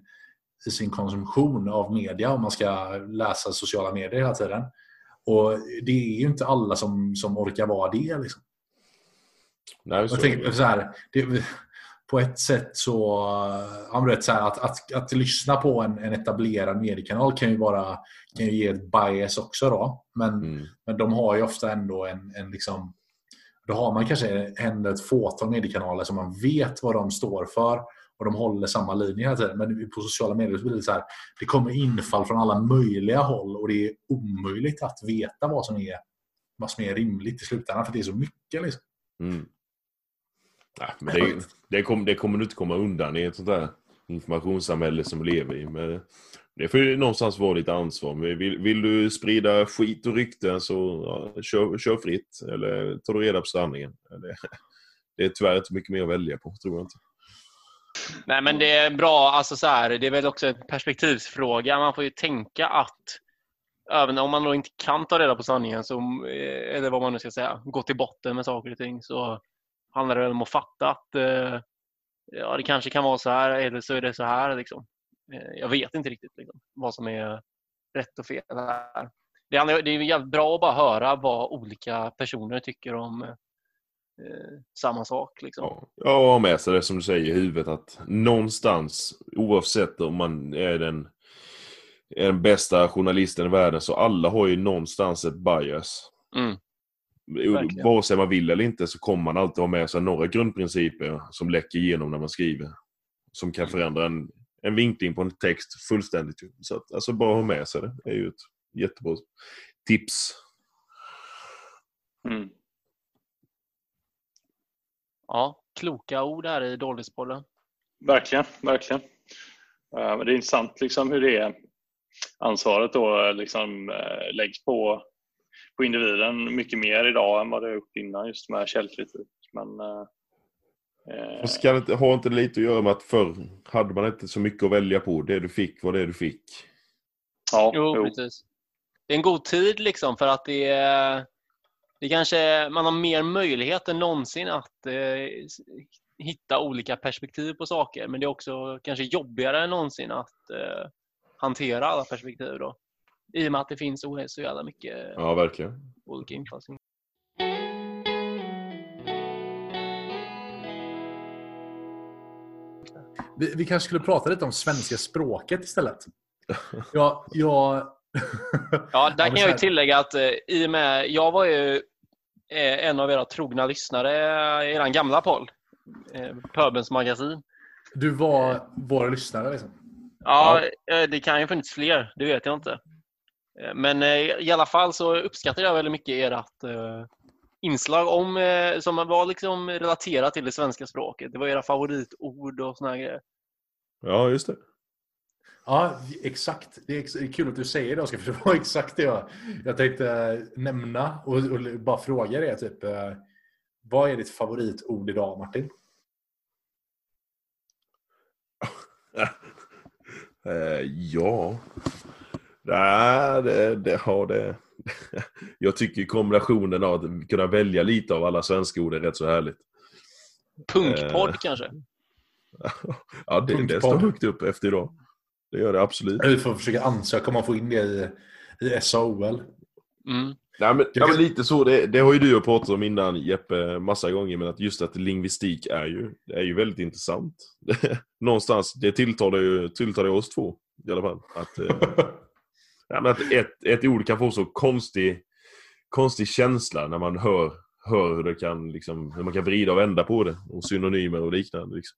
Speaker 3: i sin konsumtion av media om man ska läsa sociala medier hela tiden. Och det är ju inte alla som, som orkar vara det. Liksom.
Speaker 2: Nej, så
Speaker 3: Jag tänker, så här, det, på ett sätt så, vet, så här, att, att, att lyssna på en, en etablerad mediekanal kan ju, vara, kan ju ge ett bias också. Då. Men,
Speaker 2: Mm.
Speaker 3: men de har ju ofta ändå en, en liksom, då har man kanske ändå ett fåtal mediekanaler som man vet vad de står för och de håller samma linje hela tiden. Men på sociala medier så blir det så här, det kommer infall från alla möjliga håll och det är omöjligt att veta vad som är, vad som är rimligt i slutändan för det är så mycket. Liksom.
Speaker 2: Mm. Nej, men det, det, kommer, det kommer du inte komma undan i ett sånt där informationssamhälle som vi lever i. Men det får ju någonstans vara ditt ansvar. Vill, vill du sprida skit och rykten så ja, kör, kör fritt. Eller tar du reda på sanningen. Det, det är tyvärr inte mycket mer att välja på, tror jag inte.
Speaker 4: Nej, men det är bra. Alltså så här, det är väl också en perspektivsfråga. Man får ju tänka att även om man då inte kan ta reda på sanningen, så, eh, eller vad man nu ska säga, gå till botten med saker och ting, så handlar det väl om att fatta att eh, ja, det kanske kan vara så här eller så är det så här. Liksom. Eh, Jag vet inte riktigt liksom, vad som är rätt och fel här. Det är, det är bra att bara höra vad olika personer tycker om eh, samma sak. Liksom.
Speaker 2: Ja, ja, med sig det som du säger i huvudet att någonstans, oavsett om man är den, är den bästa journalisten i världen, så alla har ju någonstans ett bias.
Speaker 4: Mm. Verkligen.
Speaker 2: Vare sig man vill eller inte så kommer man alltid ha med sig några grundprinciper som läcker igenom när man skriver. Som kan förändra en, en vinkling på en text fullständigt. Så att, alltså bara ha med sig det. Det är ju ett jättebra tips.
Speaker 1: Mm.
Speaker 4: Ja, kloka ord här i Dålighetsbollen.
Speaker 1: Verkligen, verkligen. Eh, Men det är intressant liksom hur det är ansvaret då eh, liksom eh, läggs på, på individen mycket mer idag än vad det har gjort innan just med källkritik. Men, eh,
Speaker 2: Och ska inte, har inte det lite att göra med att förr hade man inte så mycket att välja på. Det du fick var det du fick.
Speaker 1: ja,
Speaker 4: Jo,
Speaker 1: jo.
Speaker 4: precis. Det är en god tid liksom för att det är, det kanske, man har mer möjlighet än någonsin att eh, hitta olika perspektiv på saker. Men det är också kanske jobbigare än någonsin att eh, hantera alla perspektiv då. I och med att det finns så så jävla mycket
Speaker 2: Ja, verkligen.
Speaker 4: olika infallsvinklar.
Speaker 3: Vi, vi kanske skulle prata lite om svenska språket istället. Ja, jag...
Speaker 4: Ja, där kan jag ju tillägga att eh, i och med, jag var ju är en av era trogna lyssnare i er gamla. Eh, Pöbens magasin.
Speaker 3: Du var vår lyssnare liksom.
Speaker 4: Ja, eh, det kan ju funnits fler. Det vet jag inte. Eh, Men eh, i alla fall så uppskattar jag väldigt mycket ert eh, inslag om, eh, som var liksom relaterat till det svenska språket. Det var era favoritord och såna här grejer.
Speaker 2: Ja, just det.
Speaker 3: Ja, exakt. Det är, kul att du säger det, Oskar, för det var exakt det jag, jag tänkte eh, nämna och, och bara fråga dig. Typ, eh, vad är ditt favoritord idag, Martin?
Speaker 2: Ja. Nej, det, det har det. Jag tycker kombinationen av att kunna välja lite av alla svenska ord är rätt så härligt.
Speaker 4: Punkpodd
Speaker 2: Eh.
Speaker 4: kanske?
Speaker 2: Ja, det, det står högt upp efter idag. Det gör det absolut.
Speaker 3: Vi får försöka ansöka om att få in det i, i SAOL.
Speaker 4: Mm.
Speaker 2: Nej, men, ja, men lite så. Det, det har ju du pratat om innan Jeppe massa gånger. Men att just att lingvistik är ju, det är ju väldigt intressant. Någonstans, det tilltalar ju tilltalar oss två i alla fall. Att, ja, men att ett, ett ord kan få så konstig, konstig känsla när man hör, hör hur, det kan, liksom, hur man kan vrida och vända på det. Och synonymer och liknande. Liksom.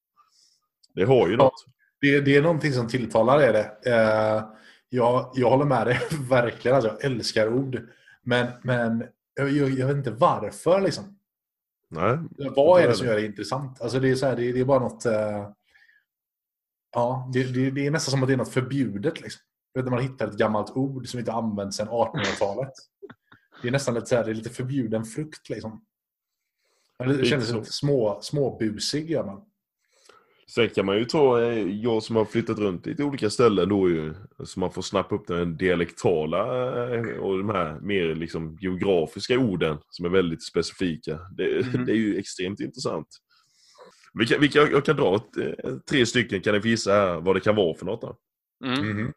Speaker 2: Det har ju något.
Speaker 3: Det, det är någonting som tilltalar är det. Eh, jag, jag håller med dig verkligen. Alltså, jag älskar ord. Men, men jag, jag, jag vet inte varför. Liksom.
Speaker 2: Nej.
Speaker 3: Vad är det
Speaker 2: det.
Speaker 3: som gör det intressant? Alltså, det, är så här, det, det är bara något... Eh, ja, det, det, det är nästan som att det är något förbjudet. Liksom. När man hittar ett gammalt ord som inte används sedan 1800-talet. Det är nästan lite, så här, det är lite förbjuden frukt. Liksom. Det
Speaker 2: så.
Speaker 3: lite små, småbusig. Gör man.
Speaker 2: Sen kan man ju ta, eh, jag som har flyttat runt lite olika ställen då ju, så man får snappa upp den dialektala eh, och de här mer liksom geografiska orden som är väldigt specifika. Det,
Speaker 4: Mhm.
Speaker 2: det är ju extremt intressant. Vilka, vilka, jag kan dra eh, tre stycken, kan ni få gissa här vad det kan vara för något? Då?
Speaker 4: Mm.
Speaker 3: Mhm.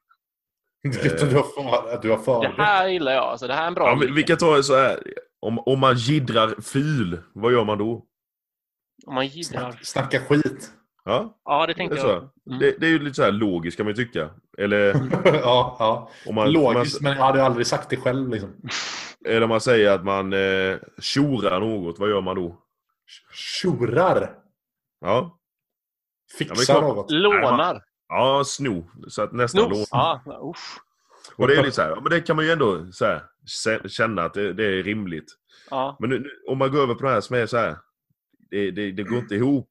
Speaker 3: Du har för, du har
Speaker 4: Det
Speaker 3: förberett.
Speaker 4: här gillar jag. Alltså, det här är en bra
Speaker 2: Ja, vi kan ta så här, om, om man gidrar fil, vad gör man då?
Speaker 4: Om man gidrar.
Speaker 3: Snack, snacka skit.
Speaker 2: Ja,
Speaker 4: Ja, det tänkte
Speaker 2: Det
Speaker 4: jag. Mm.
Speaker 2: det, det är ju lite så här logiskt kan man ju tycka. Eller
Speaker 3: ja, ja.
Speaker 2: om man,
Speaker 3: Logiskt,
Speaker 2: man,
Speaker 3: men jag hade aldrig sagt det själv. Liksom.
Speaker 2: eller om man säger att man eh, tjorar något, vad gör man då?
Speaker 3: Tjorar.
Speaker 2: Ja,
Speaker 3: Fixar
Speaker 2: klart.
Speaker 3: något.
Speaker 4: Lånar.
Speaker 2: Ja sno. Så att nästan.
Speaker 4: Snos. Ja, usch.
Speaker 2: Och det är lite så här, men det kan man ju ändå så här, kä- känna att det, det är rimligt.
Speaker 4: Ja.
Speaker 2: Men nu, nu- om man går över på det här som är så här, det, det, det går inte ihop.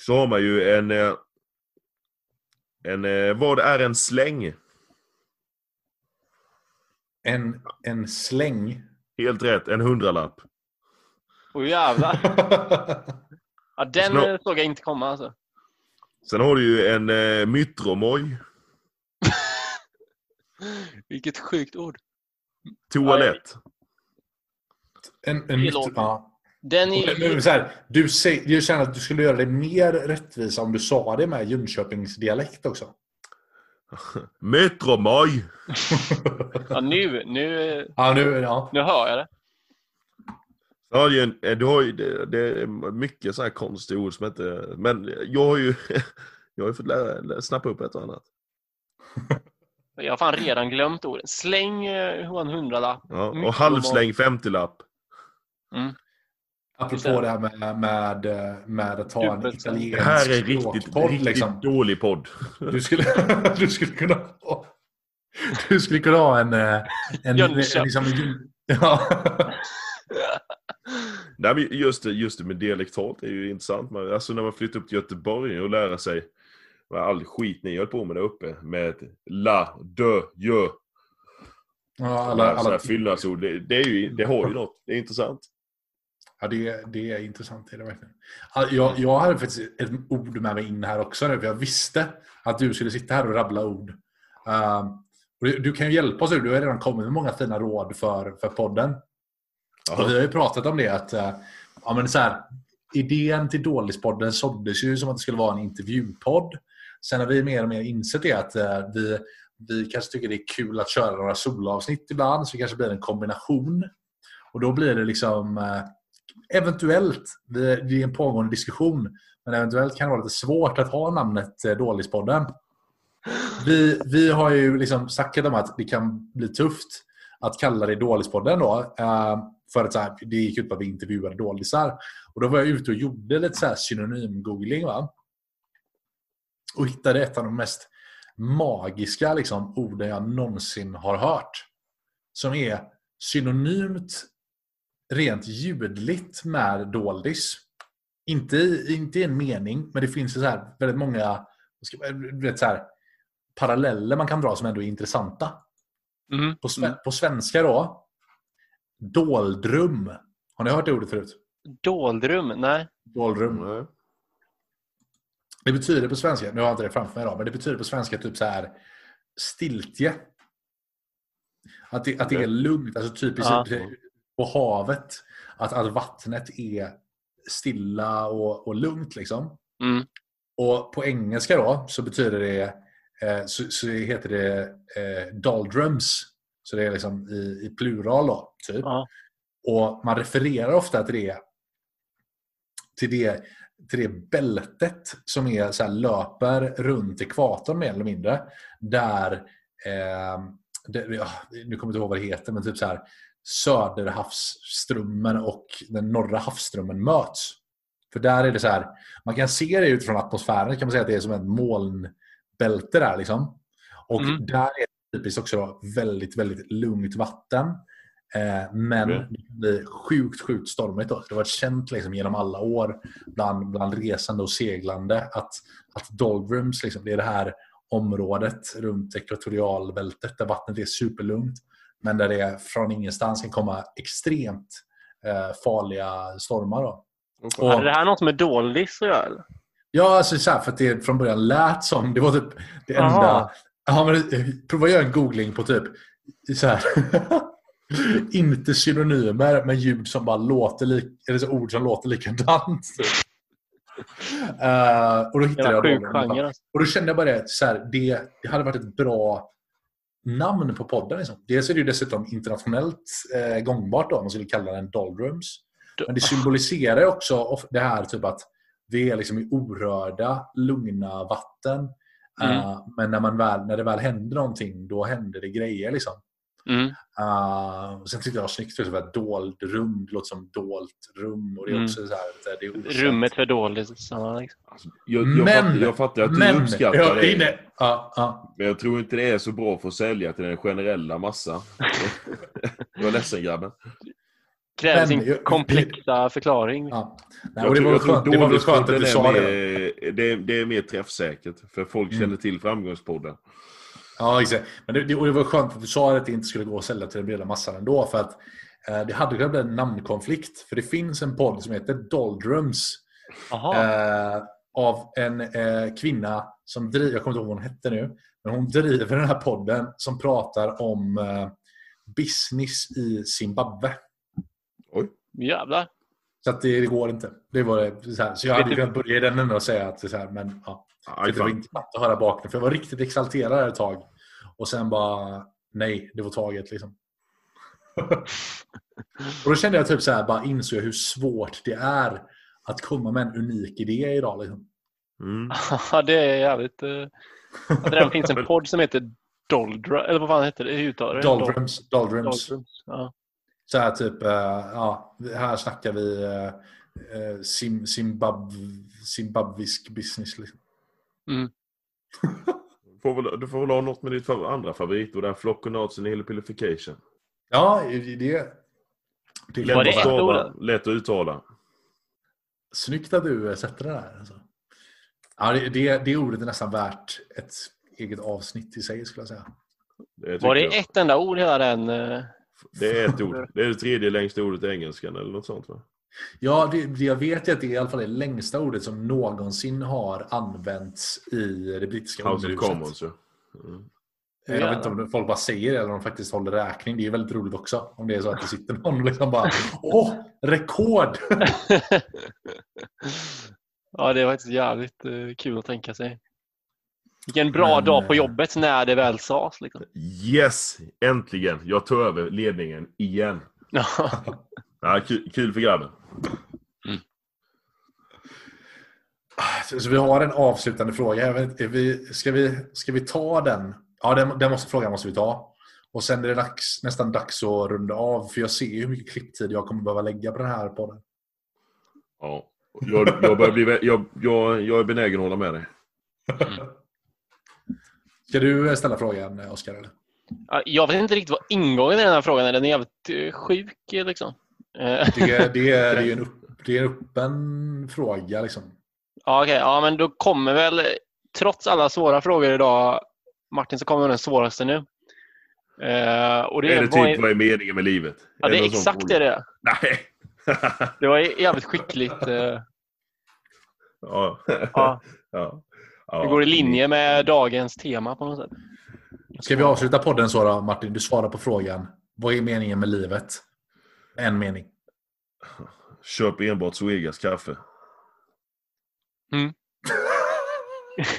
Speaker 2: Så har man ju en, eh, en eh, vad är en släng?
Speaker 3: En, en släng.
Speaker 2: Helt rätt, en hundralapp.
Speaker 4: Åh jävlar. Ja, den såg jag inte komma alltså.
Speaker 2: Sen har du ju en eh, mytromoj,
Speaker 4: Vilket sjukt ord.
Speaker 2: toalett.
Speaker 3: en, en ja.
Speaker 4: Den är
Speaker 3: Men, så här, du, säger, jag känner att du skulle göra det mer rättvisa om du sa det med Jönköpings dialekt också.
Speaker 2: Metromoj!
Speaker 4: Ja, nu, nu,
Speaker 3: Ja, nu, ja.
Speaker 4: nu hör jag det.
Speaker 2: Du, en, eh, du har ju, det, det är mycket så här konstiga ord som inte... Men jag har ju, jag har ju fått lära, lä- snappa upp ett och annat.
Speaker 4: Jag har fan redan glömt orden. Släng eh, en hundralapp.
Speaker 2: Ja, och halvsläng 50-lapp.
Speaker 4: Just
Speaker 3: Apropå
Speaker 4: det.
Speaker 3: här med, med, med att ha en italiensk
Speaker 2: Det här är riktigt,
Speaker 3: språkpodd,
Speaker 2: riktigt
Speaker 3: liksom.
Speaker 2: dålig podd.
Speaker 3: Du skulle, du skulle kunna ha, du skulle kunna ha en... eh, en, en, liksom, en ja.
Speaker 2: Nej, men just, det, just det med dialektalt är ju intressant. Man, alltså när man flyttar upp till Göteborg och lära sig all skit ni höll på med där uppe. Med la, dö, jö.
Speaker 3: ja,
Speaker 2: Alla,
Speaker 3: alla, alla,
Speaker 2: fyllnadsord. Det, det, är ju, det har ju något. Det är intressant.
Speaker 3: ja, det, det är intressant. Är det verkligen. Ja, Jag, jag hade faktiskt ett ord med mig in här också. För jag visste att du skulle sitta här och rabbla ord. Um, och du, du kan ju hjälpa oss. Du har redan kommit med många fina råd för, för podden. Och vi har ju pratat om det att eh, ja, men så här, idén till Dålispodden såldes ju som att det skulle vara en intervjupodd. Sen har vi mer och mer insett det att eh, vi, vi kanske tycker det är kul att köra några solavsnitt ibland så det kanske blir en kombination. Och då blir det liksom eh, eventuellt, det är en pågående diskussion, men eventuellt kan det vara lite svårt att ha namnet eh, Dålispodden. Vi, vi har ju liksom snackat om att det kan bli tufft att kalla det Dålispodden då. För att så här, det gick ut på att vi intervjuade dålisar. Och då var jag ute och gjorde lite så synonym-googling. Va? Och hittade ett av de mest magiska liksom, orden jag någonsin har hört. Som är synonymt rent ljudligt med doldis. Inte, i- inte i en mening, men det finns så här väldigt många vet, så här, paralleller man kan dra som ändå är intressanta.
Speaker 4: Mm.
Speaker 3: På, sve- på svenska då, doldrum. Har ni hört det ordet förut?
Speaker 4: Doldrum? Nej.
Speaker 3: Doldrum.
Speaker 2: Nej.
Speaker 3: Det betyder på svenska, nu har jag inte det framför mig idag, men det betyder på svenska typ så här stiltje. Att det, att det är lugnt, alltså typiskt
Speaker 4: Ja.
Speaker 3: på havet. Att, att vattnet är stilla och, och lugnt liksom.
Speaker 4: Mm.
Speaker 3: Och på engelska då så betyder det, eh, så, så heter det eh, doldrums. Så det är liksom i, i plural då, typ.
Speaker 4: Ja.
Speaker 3: Och man refererar ofta till det till det, till det bältet som är så här, löper runt ekvatorn mer eller mindre. Där, eh, det, ja, nu kommer jag inte ihåg vad det heter, men typ så här Söderhavsströmmen och den norra havsströmmen möts. För där är det så här, man kan se det utifrån atmosfären, kan man säga att det är som ett molnbälte där liksom. Och
Speaker 4: Mm.
Speaker 3: där är typiskt också då väldigt, väldigt lugnt vatten. Eh, men
Speaker 2: Okej.
Speaker 3: det kan bli sjukt, sjukt stormigt. Då. Det har varit känt liksom, genom alla år bland, bland resande och seglande att, att doldrums, liksom, det är det här området runt ekvatorialbältet där vattnet är superlugnt. Men där det från ingenstans kan komma extremt eh, farliga stormar. Då.
Speaker 2: Och
Speaker 3: Och-
Speaker 4: Hade det här något med göra? eller?
Speaker 3: Ja, alltså så här, för att det från början lät som, det var typ det enda... Ja, men, prova att göra en googling på typ så här. inte synonymer, men ljud som bara låter lik, eller så ord som låter likadant. Eh, och då hittade jag dem. Och då kände jag bara det, så här, det, det hade varit ett bra namn på podden. Liksom. Dels är det ju dessutom internationellt eh, gångbart då, om man skulle kalla den Doldrums. Men det symboliserar också det här typ att vi är liksom i orörda, lugna vatten.
Speaker 4: Mm.
Speaker 3: Eh, men när, man väl, när det väl händer någonting, då händer det grejer. Liksom.
Speaker 4: Mm.
Speaker 3: Uh, sen tyckte jag det var snyggt för att dold rum, det låter som dolt rum. Och det är
Speaker 4: Mm.
Speaker 3: också så här, det är.
Speaker 4: Rummet för doldisarna. Liksom.
Speaker 2: Jag, jag,
Speaker 3: Men-
Speaker 2: fattar, jag fattar att du
Speaker 3: Men,
Speaker 2: uppskattar
Speaker 3: jag
Speaker 2: det.
Speaker 3: inne. Ja, ja.
Speaker 2: Men jag tror inte det är så bra för att sälja till den generella massan. jag är ledsen grabben.
Speaker 3: Men
Speaker 4: sin komplexa förklaring.
Speaker 3: ja. Nej,
Speaker 2: Jag
Speaker 3: och det var
Speaker 2: jag tror
Speaker 3: skönt, det var väl skönt att du sa
Speaker 2: är
Speaker 3: det.
Speaker 2: det. är- Det är mer träffsäkert. För folk
Speaker 3: Mm.
Speaker 2: känner till framgångspodden.
Speaker 3: Ja, exakt. Men det, det, och det var skönt att du sa att det inte skulle gå att sälja till den breda massan ändå. För att eh, det hade kunnat bli en namnkonflikt. För det finns en podd som heter Doldrums. Eh, av en eh, kvinna som driver, jag kommer inte ihåg vad hon hette nu. Men hon driver den här podden som pratar om eh, business i Zimbabwe.
Speaker 4: Jävlar.
Speaker 3: Så att det, det går inte. Det var det, så, här. så jag
Speaker 4: Vet
Speaker 3: hade
Speaker 4: du-
Speaker 3: kunnat börja i den änden och säga att det så här, men ja.
Speaker 2: Aj,
Speaker 3: Så det var
Speaker 2: fan.
Speaker 3: intressant att höra bakgrunden. För jag var riktigt exalterad ett tag. Och sen bara, nej, det var taget liksom. och då kände jag typ så här, bara insåg jag hur svårt det är att komma med en unik idé idag. Liksom.
Speaker 2: Mm.
Speaker 4: Ja, det är jävligt... Uh, att det redan finns en podd som heter Doldra, eller vad fan heter det? Hur uttalar du det?
Speaker 3: Doldrums. Doldrums.
Speaker 4: Doldrums. Ja.
Speaker 3: Så här typ, eh, ja, här snackar vi uh, uh, sim, Zimbabw, zimbabwisk business. Liksom.
Speaker 2: Får väl, du får väl ha något med ditt andra favorit och den Flockonatsen i Hillipilification.
Speaker 3: Ja, det, det,
Speaker 2: Lätt
Speaker 4: det
Speaker 2: att stava, lätt att uttala.
Speaker 3: Snyggt att du eh, sätter det där. Alltså. Ja, det, det, det ordet är nästan värt ett eget avsnitt i sig skulle jag säga.
Speaker 2: Det
Speaker 4: Var det
Speaker 2: jag.
Speaker 4: ett enda ord hela den?
Speaker 2: Det är ett ord. Det är det tredje längsta ordet i engelskan eller något sånt va?
Speaker 3: Ja, det, det jag vet är att det är i alla fall det längsta ordet som någonsin har använts i det brittiska
Speaker 2: House of. Commons ja. Mm.
Speaker 3: Jag vet inte om folk bara säger det eller om de faktiskt håller räkning. Det är väldigt roligt också. Om det är så att det sitter någon och liksom bara Åh, rekord!
Speaker 4: ja, det var faktiskt jävligt eh, kul att tänka sig. Vilken bra
Speaker 3: Men,
Speaker 4: dag på
Speaker 3: eh,
Speaker 4: jobbet när det väl sades. Liksom.
Speaker 2: Yes! Äntligen! Jag tar över ledningen igen. Ja, kul, kul för grabben.
Speaker 3: Så, så vi har en avslutande fråga. Jag vet, vi, ska, vi, ska vi ta den? Ja, den, den måste, frågan måste vi ta. Och sen är det dags, nästan dags att runda av. För jag ser hur mycket klipptid jag kommer behöva lägga på den här podden.
Speaker 2: Ja. Jag, jag, börjar bli, jag, jag, jag är benägen att hålla med dig.
Speaker 3: Ska du ställa frågan, Oskar? Eller?
Speaker 4: Jag vet inte riktigt vad ingången i den här frågan är. Den är jävligt eh, sjuk liksom. Eh,
Speaker 3: Jag tycker det är, det är, en, upp, det är en öppen fråga. Liksom.
Speaker 4: Ja, okej. Ja, men då kommer väl, trots alla svåra frågor idag, Martin, så kommer den svåraste nu. Eh, och det
Speaker 2: är det typ vad är meningen med livet?
Speaker 4: ja, det är
Speaker 2: någon sån
Speaker 4: exakt det det är.
Speaker 2: Nej.
Speaker 4: Det var jävligt skickligt. eh,
Speaker 2: ja.
Speaker 4: Ja,
Speaker 2: ja. Ja.
Speaker 4: det går i linje med dagens tema på något sätt.
Speaker 3: Ska vi avsluta podden så då, Martin? Du svarar på frågan. Vad är meningen med livet? En mening.
Speaker 2: Köp enbart Zoegas kaffe.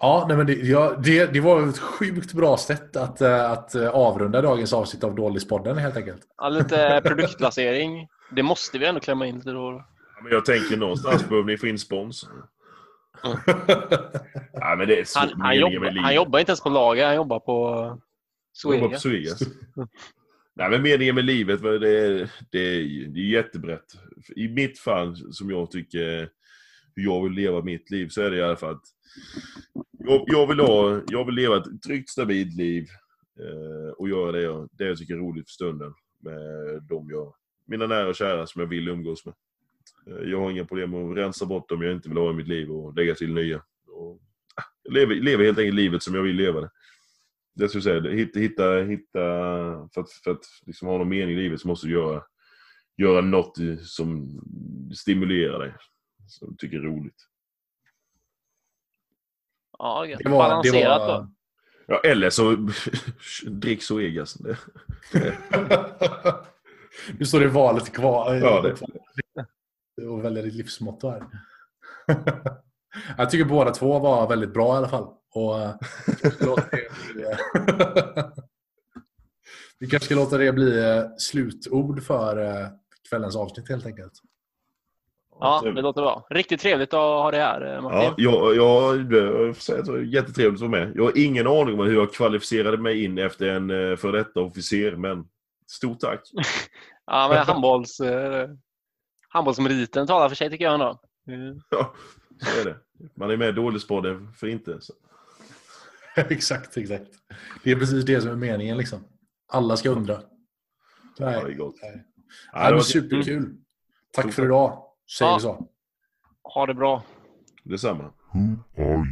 Speaker 3: Ja, nej men det, ja, det, det var ett sjukt bra sätt att, eh, att eh, avrunda dagens avsnitt av Dålispodden helt enkelt.
Speaker 4: Ja, lite produktplacering. Det måste vi ändå klämma in lite då.
Speaker 2: Ja, men jag tänker någonstans behöver ni få in spons. Ja, men det är så
Speaker 4: Han, han,
Speaker 2: livet.
Speaker 4: han jobbar inte ens på lager, han jobbar på. Zoegas.
Speaker 2: Nej, men meningen med livet, det är, det är, det är jättebrett. I mitt fall, som jag tycker hur jag vill leva mitt liv, så är det i alla fall att jag, jag, vill, ha, jag vill leva ett tryggt, stabilt liv eh, och göra det jag, det jag tycker är roligt för stunden med de jag, mina nära och kära som jag vill umgås med. Eh, jag har inga problem med att rensa bort dem jag inte vill ha i mitt liv och lägga till nya. Och, jag lever, lever helt enkelt livet som jag vill leva det. Det skulle jag säga. Hitta, hitta, hitta, för att, för att liksom ha någon mening i livet så måste du göra, göra något som stimulerar dig. Som du tycker är roligt.
Speaker 4: Ja.
Speaker 3: Det var, det
Speaker 4: balanserat
Speaker 3: var,
Speaker 4: då.
Speaker 2: Ja, eller så drick Zoegas. Det-
Speaker 3: nu står det valet kvar.
Speaker 2: Ja, det,
Speaker 3: Och väljer ditt livsmotto här. Jag tycker båda två var väldigt bra i alla fall. Och, eh, Vi kanske ska låta det bli eh, slutord för eh, kvällens avsnitt helt enkelt.
Speaker 4: Ja, det låter bra. Riktigt trevligt att ha det här, Martin.
Speaker 2: Ja, jag, jag, jag får säga jättetrevligt att vara med. Jag har ingen aning om hur jag kvalificerade mig in efter en eh, för detta officer, men stort tack.
Speaker 4: Ja, men handbolls, handbollsmeriten talar för sig tycker jag ändå. Mm.
Speaker 2: Ja, så är det. Man är med i Dåligspodden för inte. Så.
Speaker 3: exakt, exakt. Det är precis det som är meningen liksom. Alla ska undra.
Speaker 2: Ja, det är
Speaker 3: Nej.
Speaker 2: gott.
Speaker 3: Nej.
Speaker 2: Ja, det var
Speaker 3: superkul. Tack
Speaker 2: Stort
Speaker 3: för
Speaker 2: tack.
Speaker 3: idag, säger
Speaker 4: Ja.
Speaker 3: vi så.
Speaker 4: Ha det bra.
Speaker 2: detsamma.
Speaker 5: Who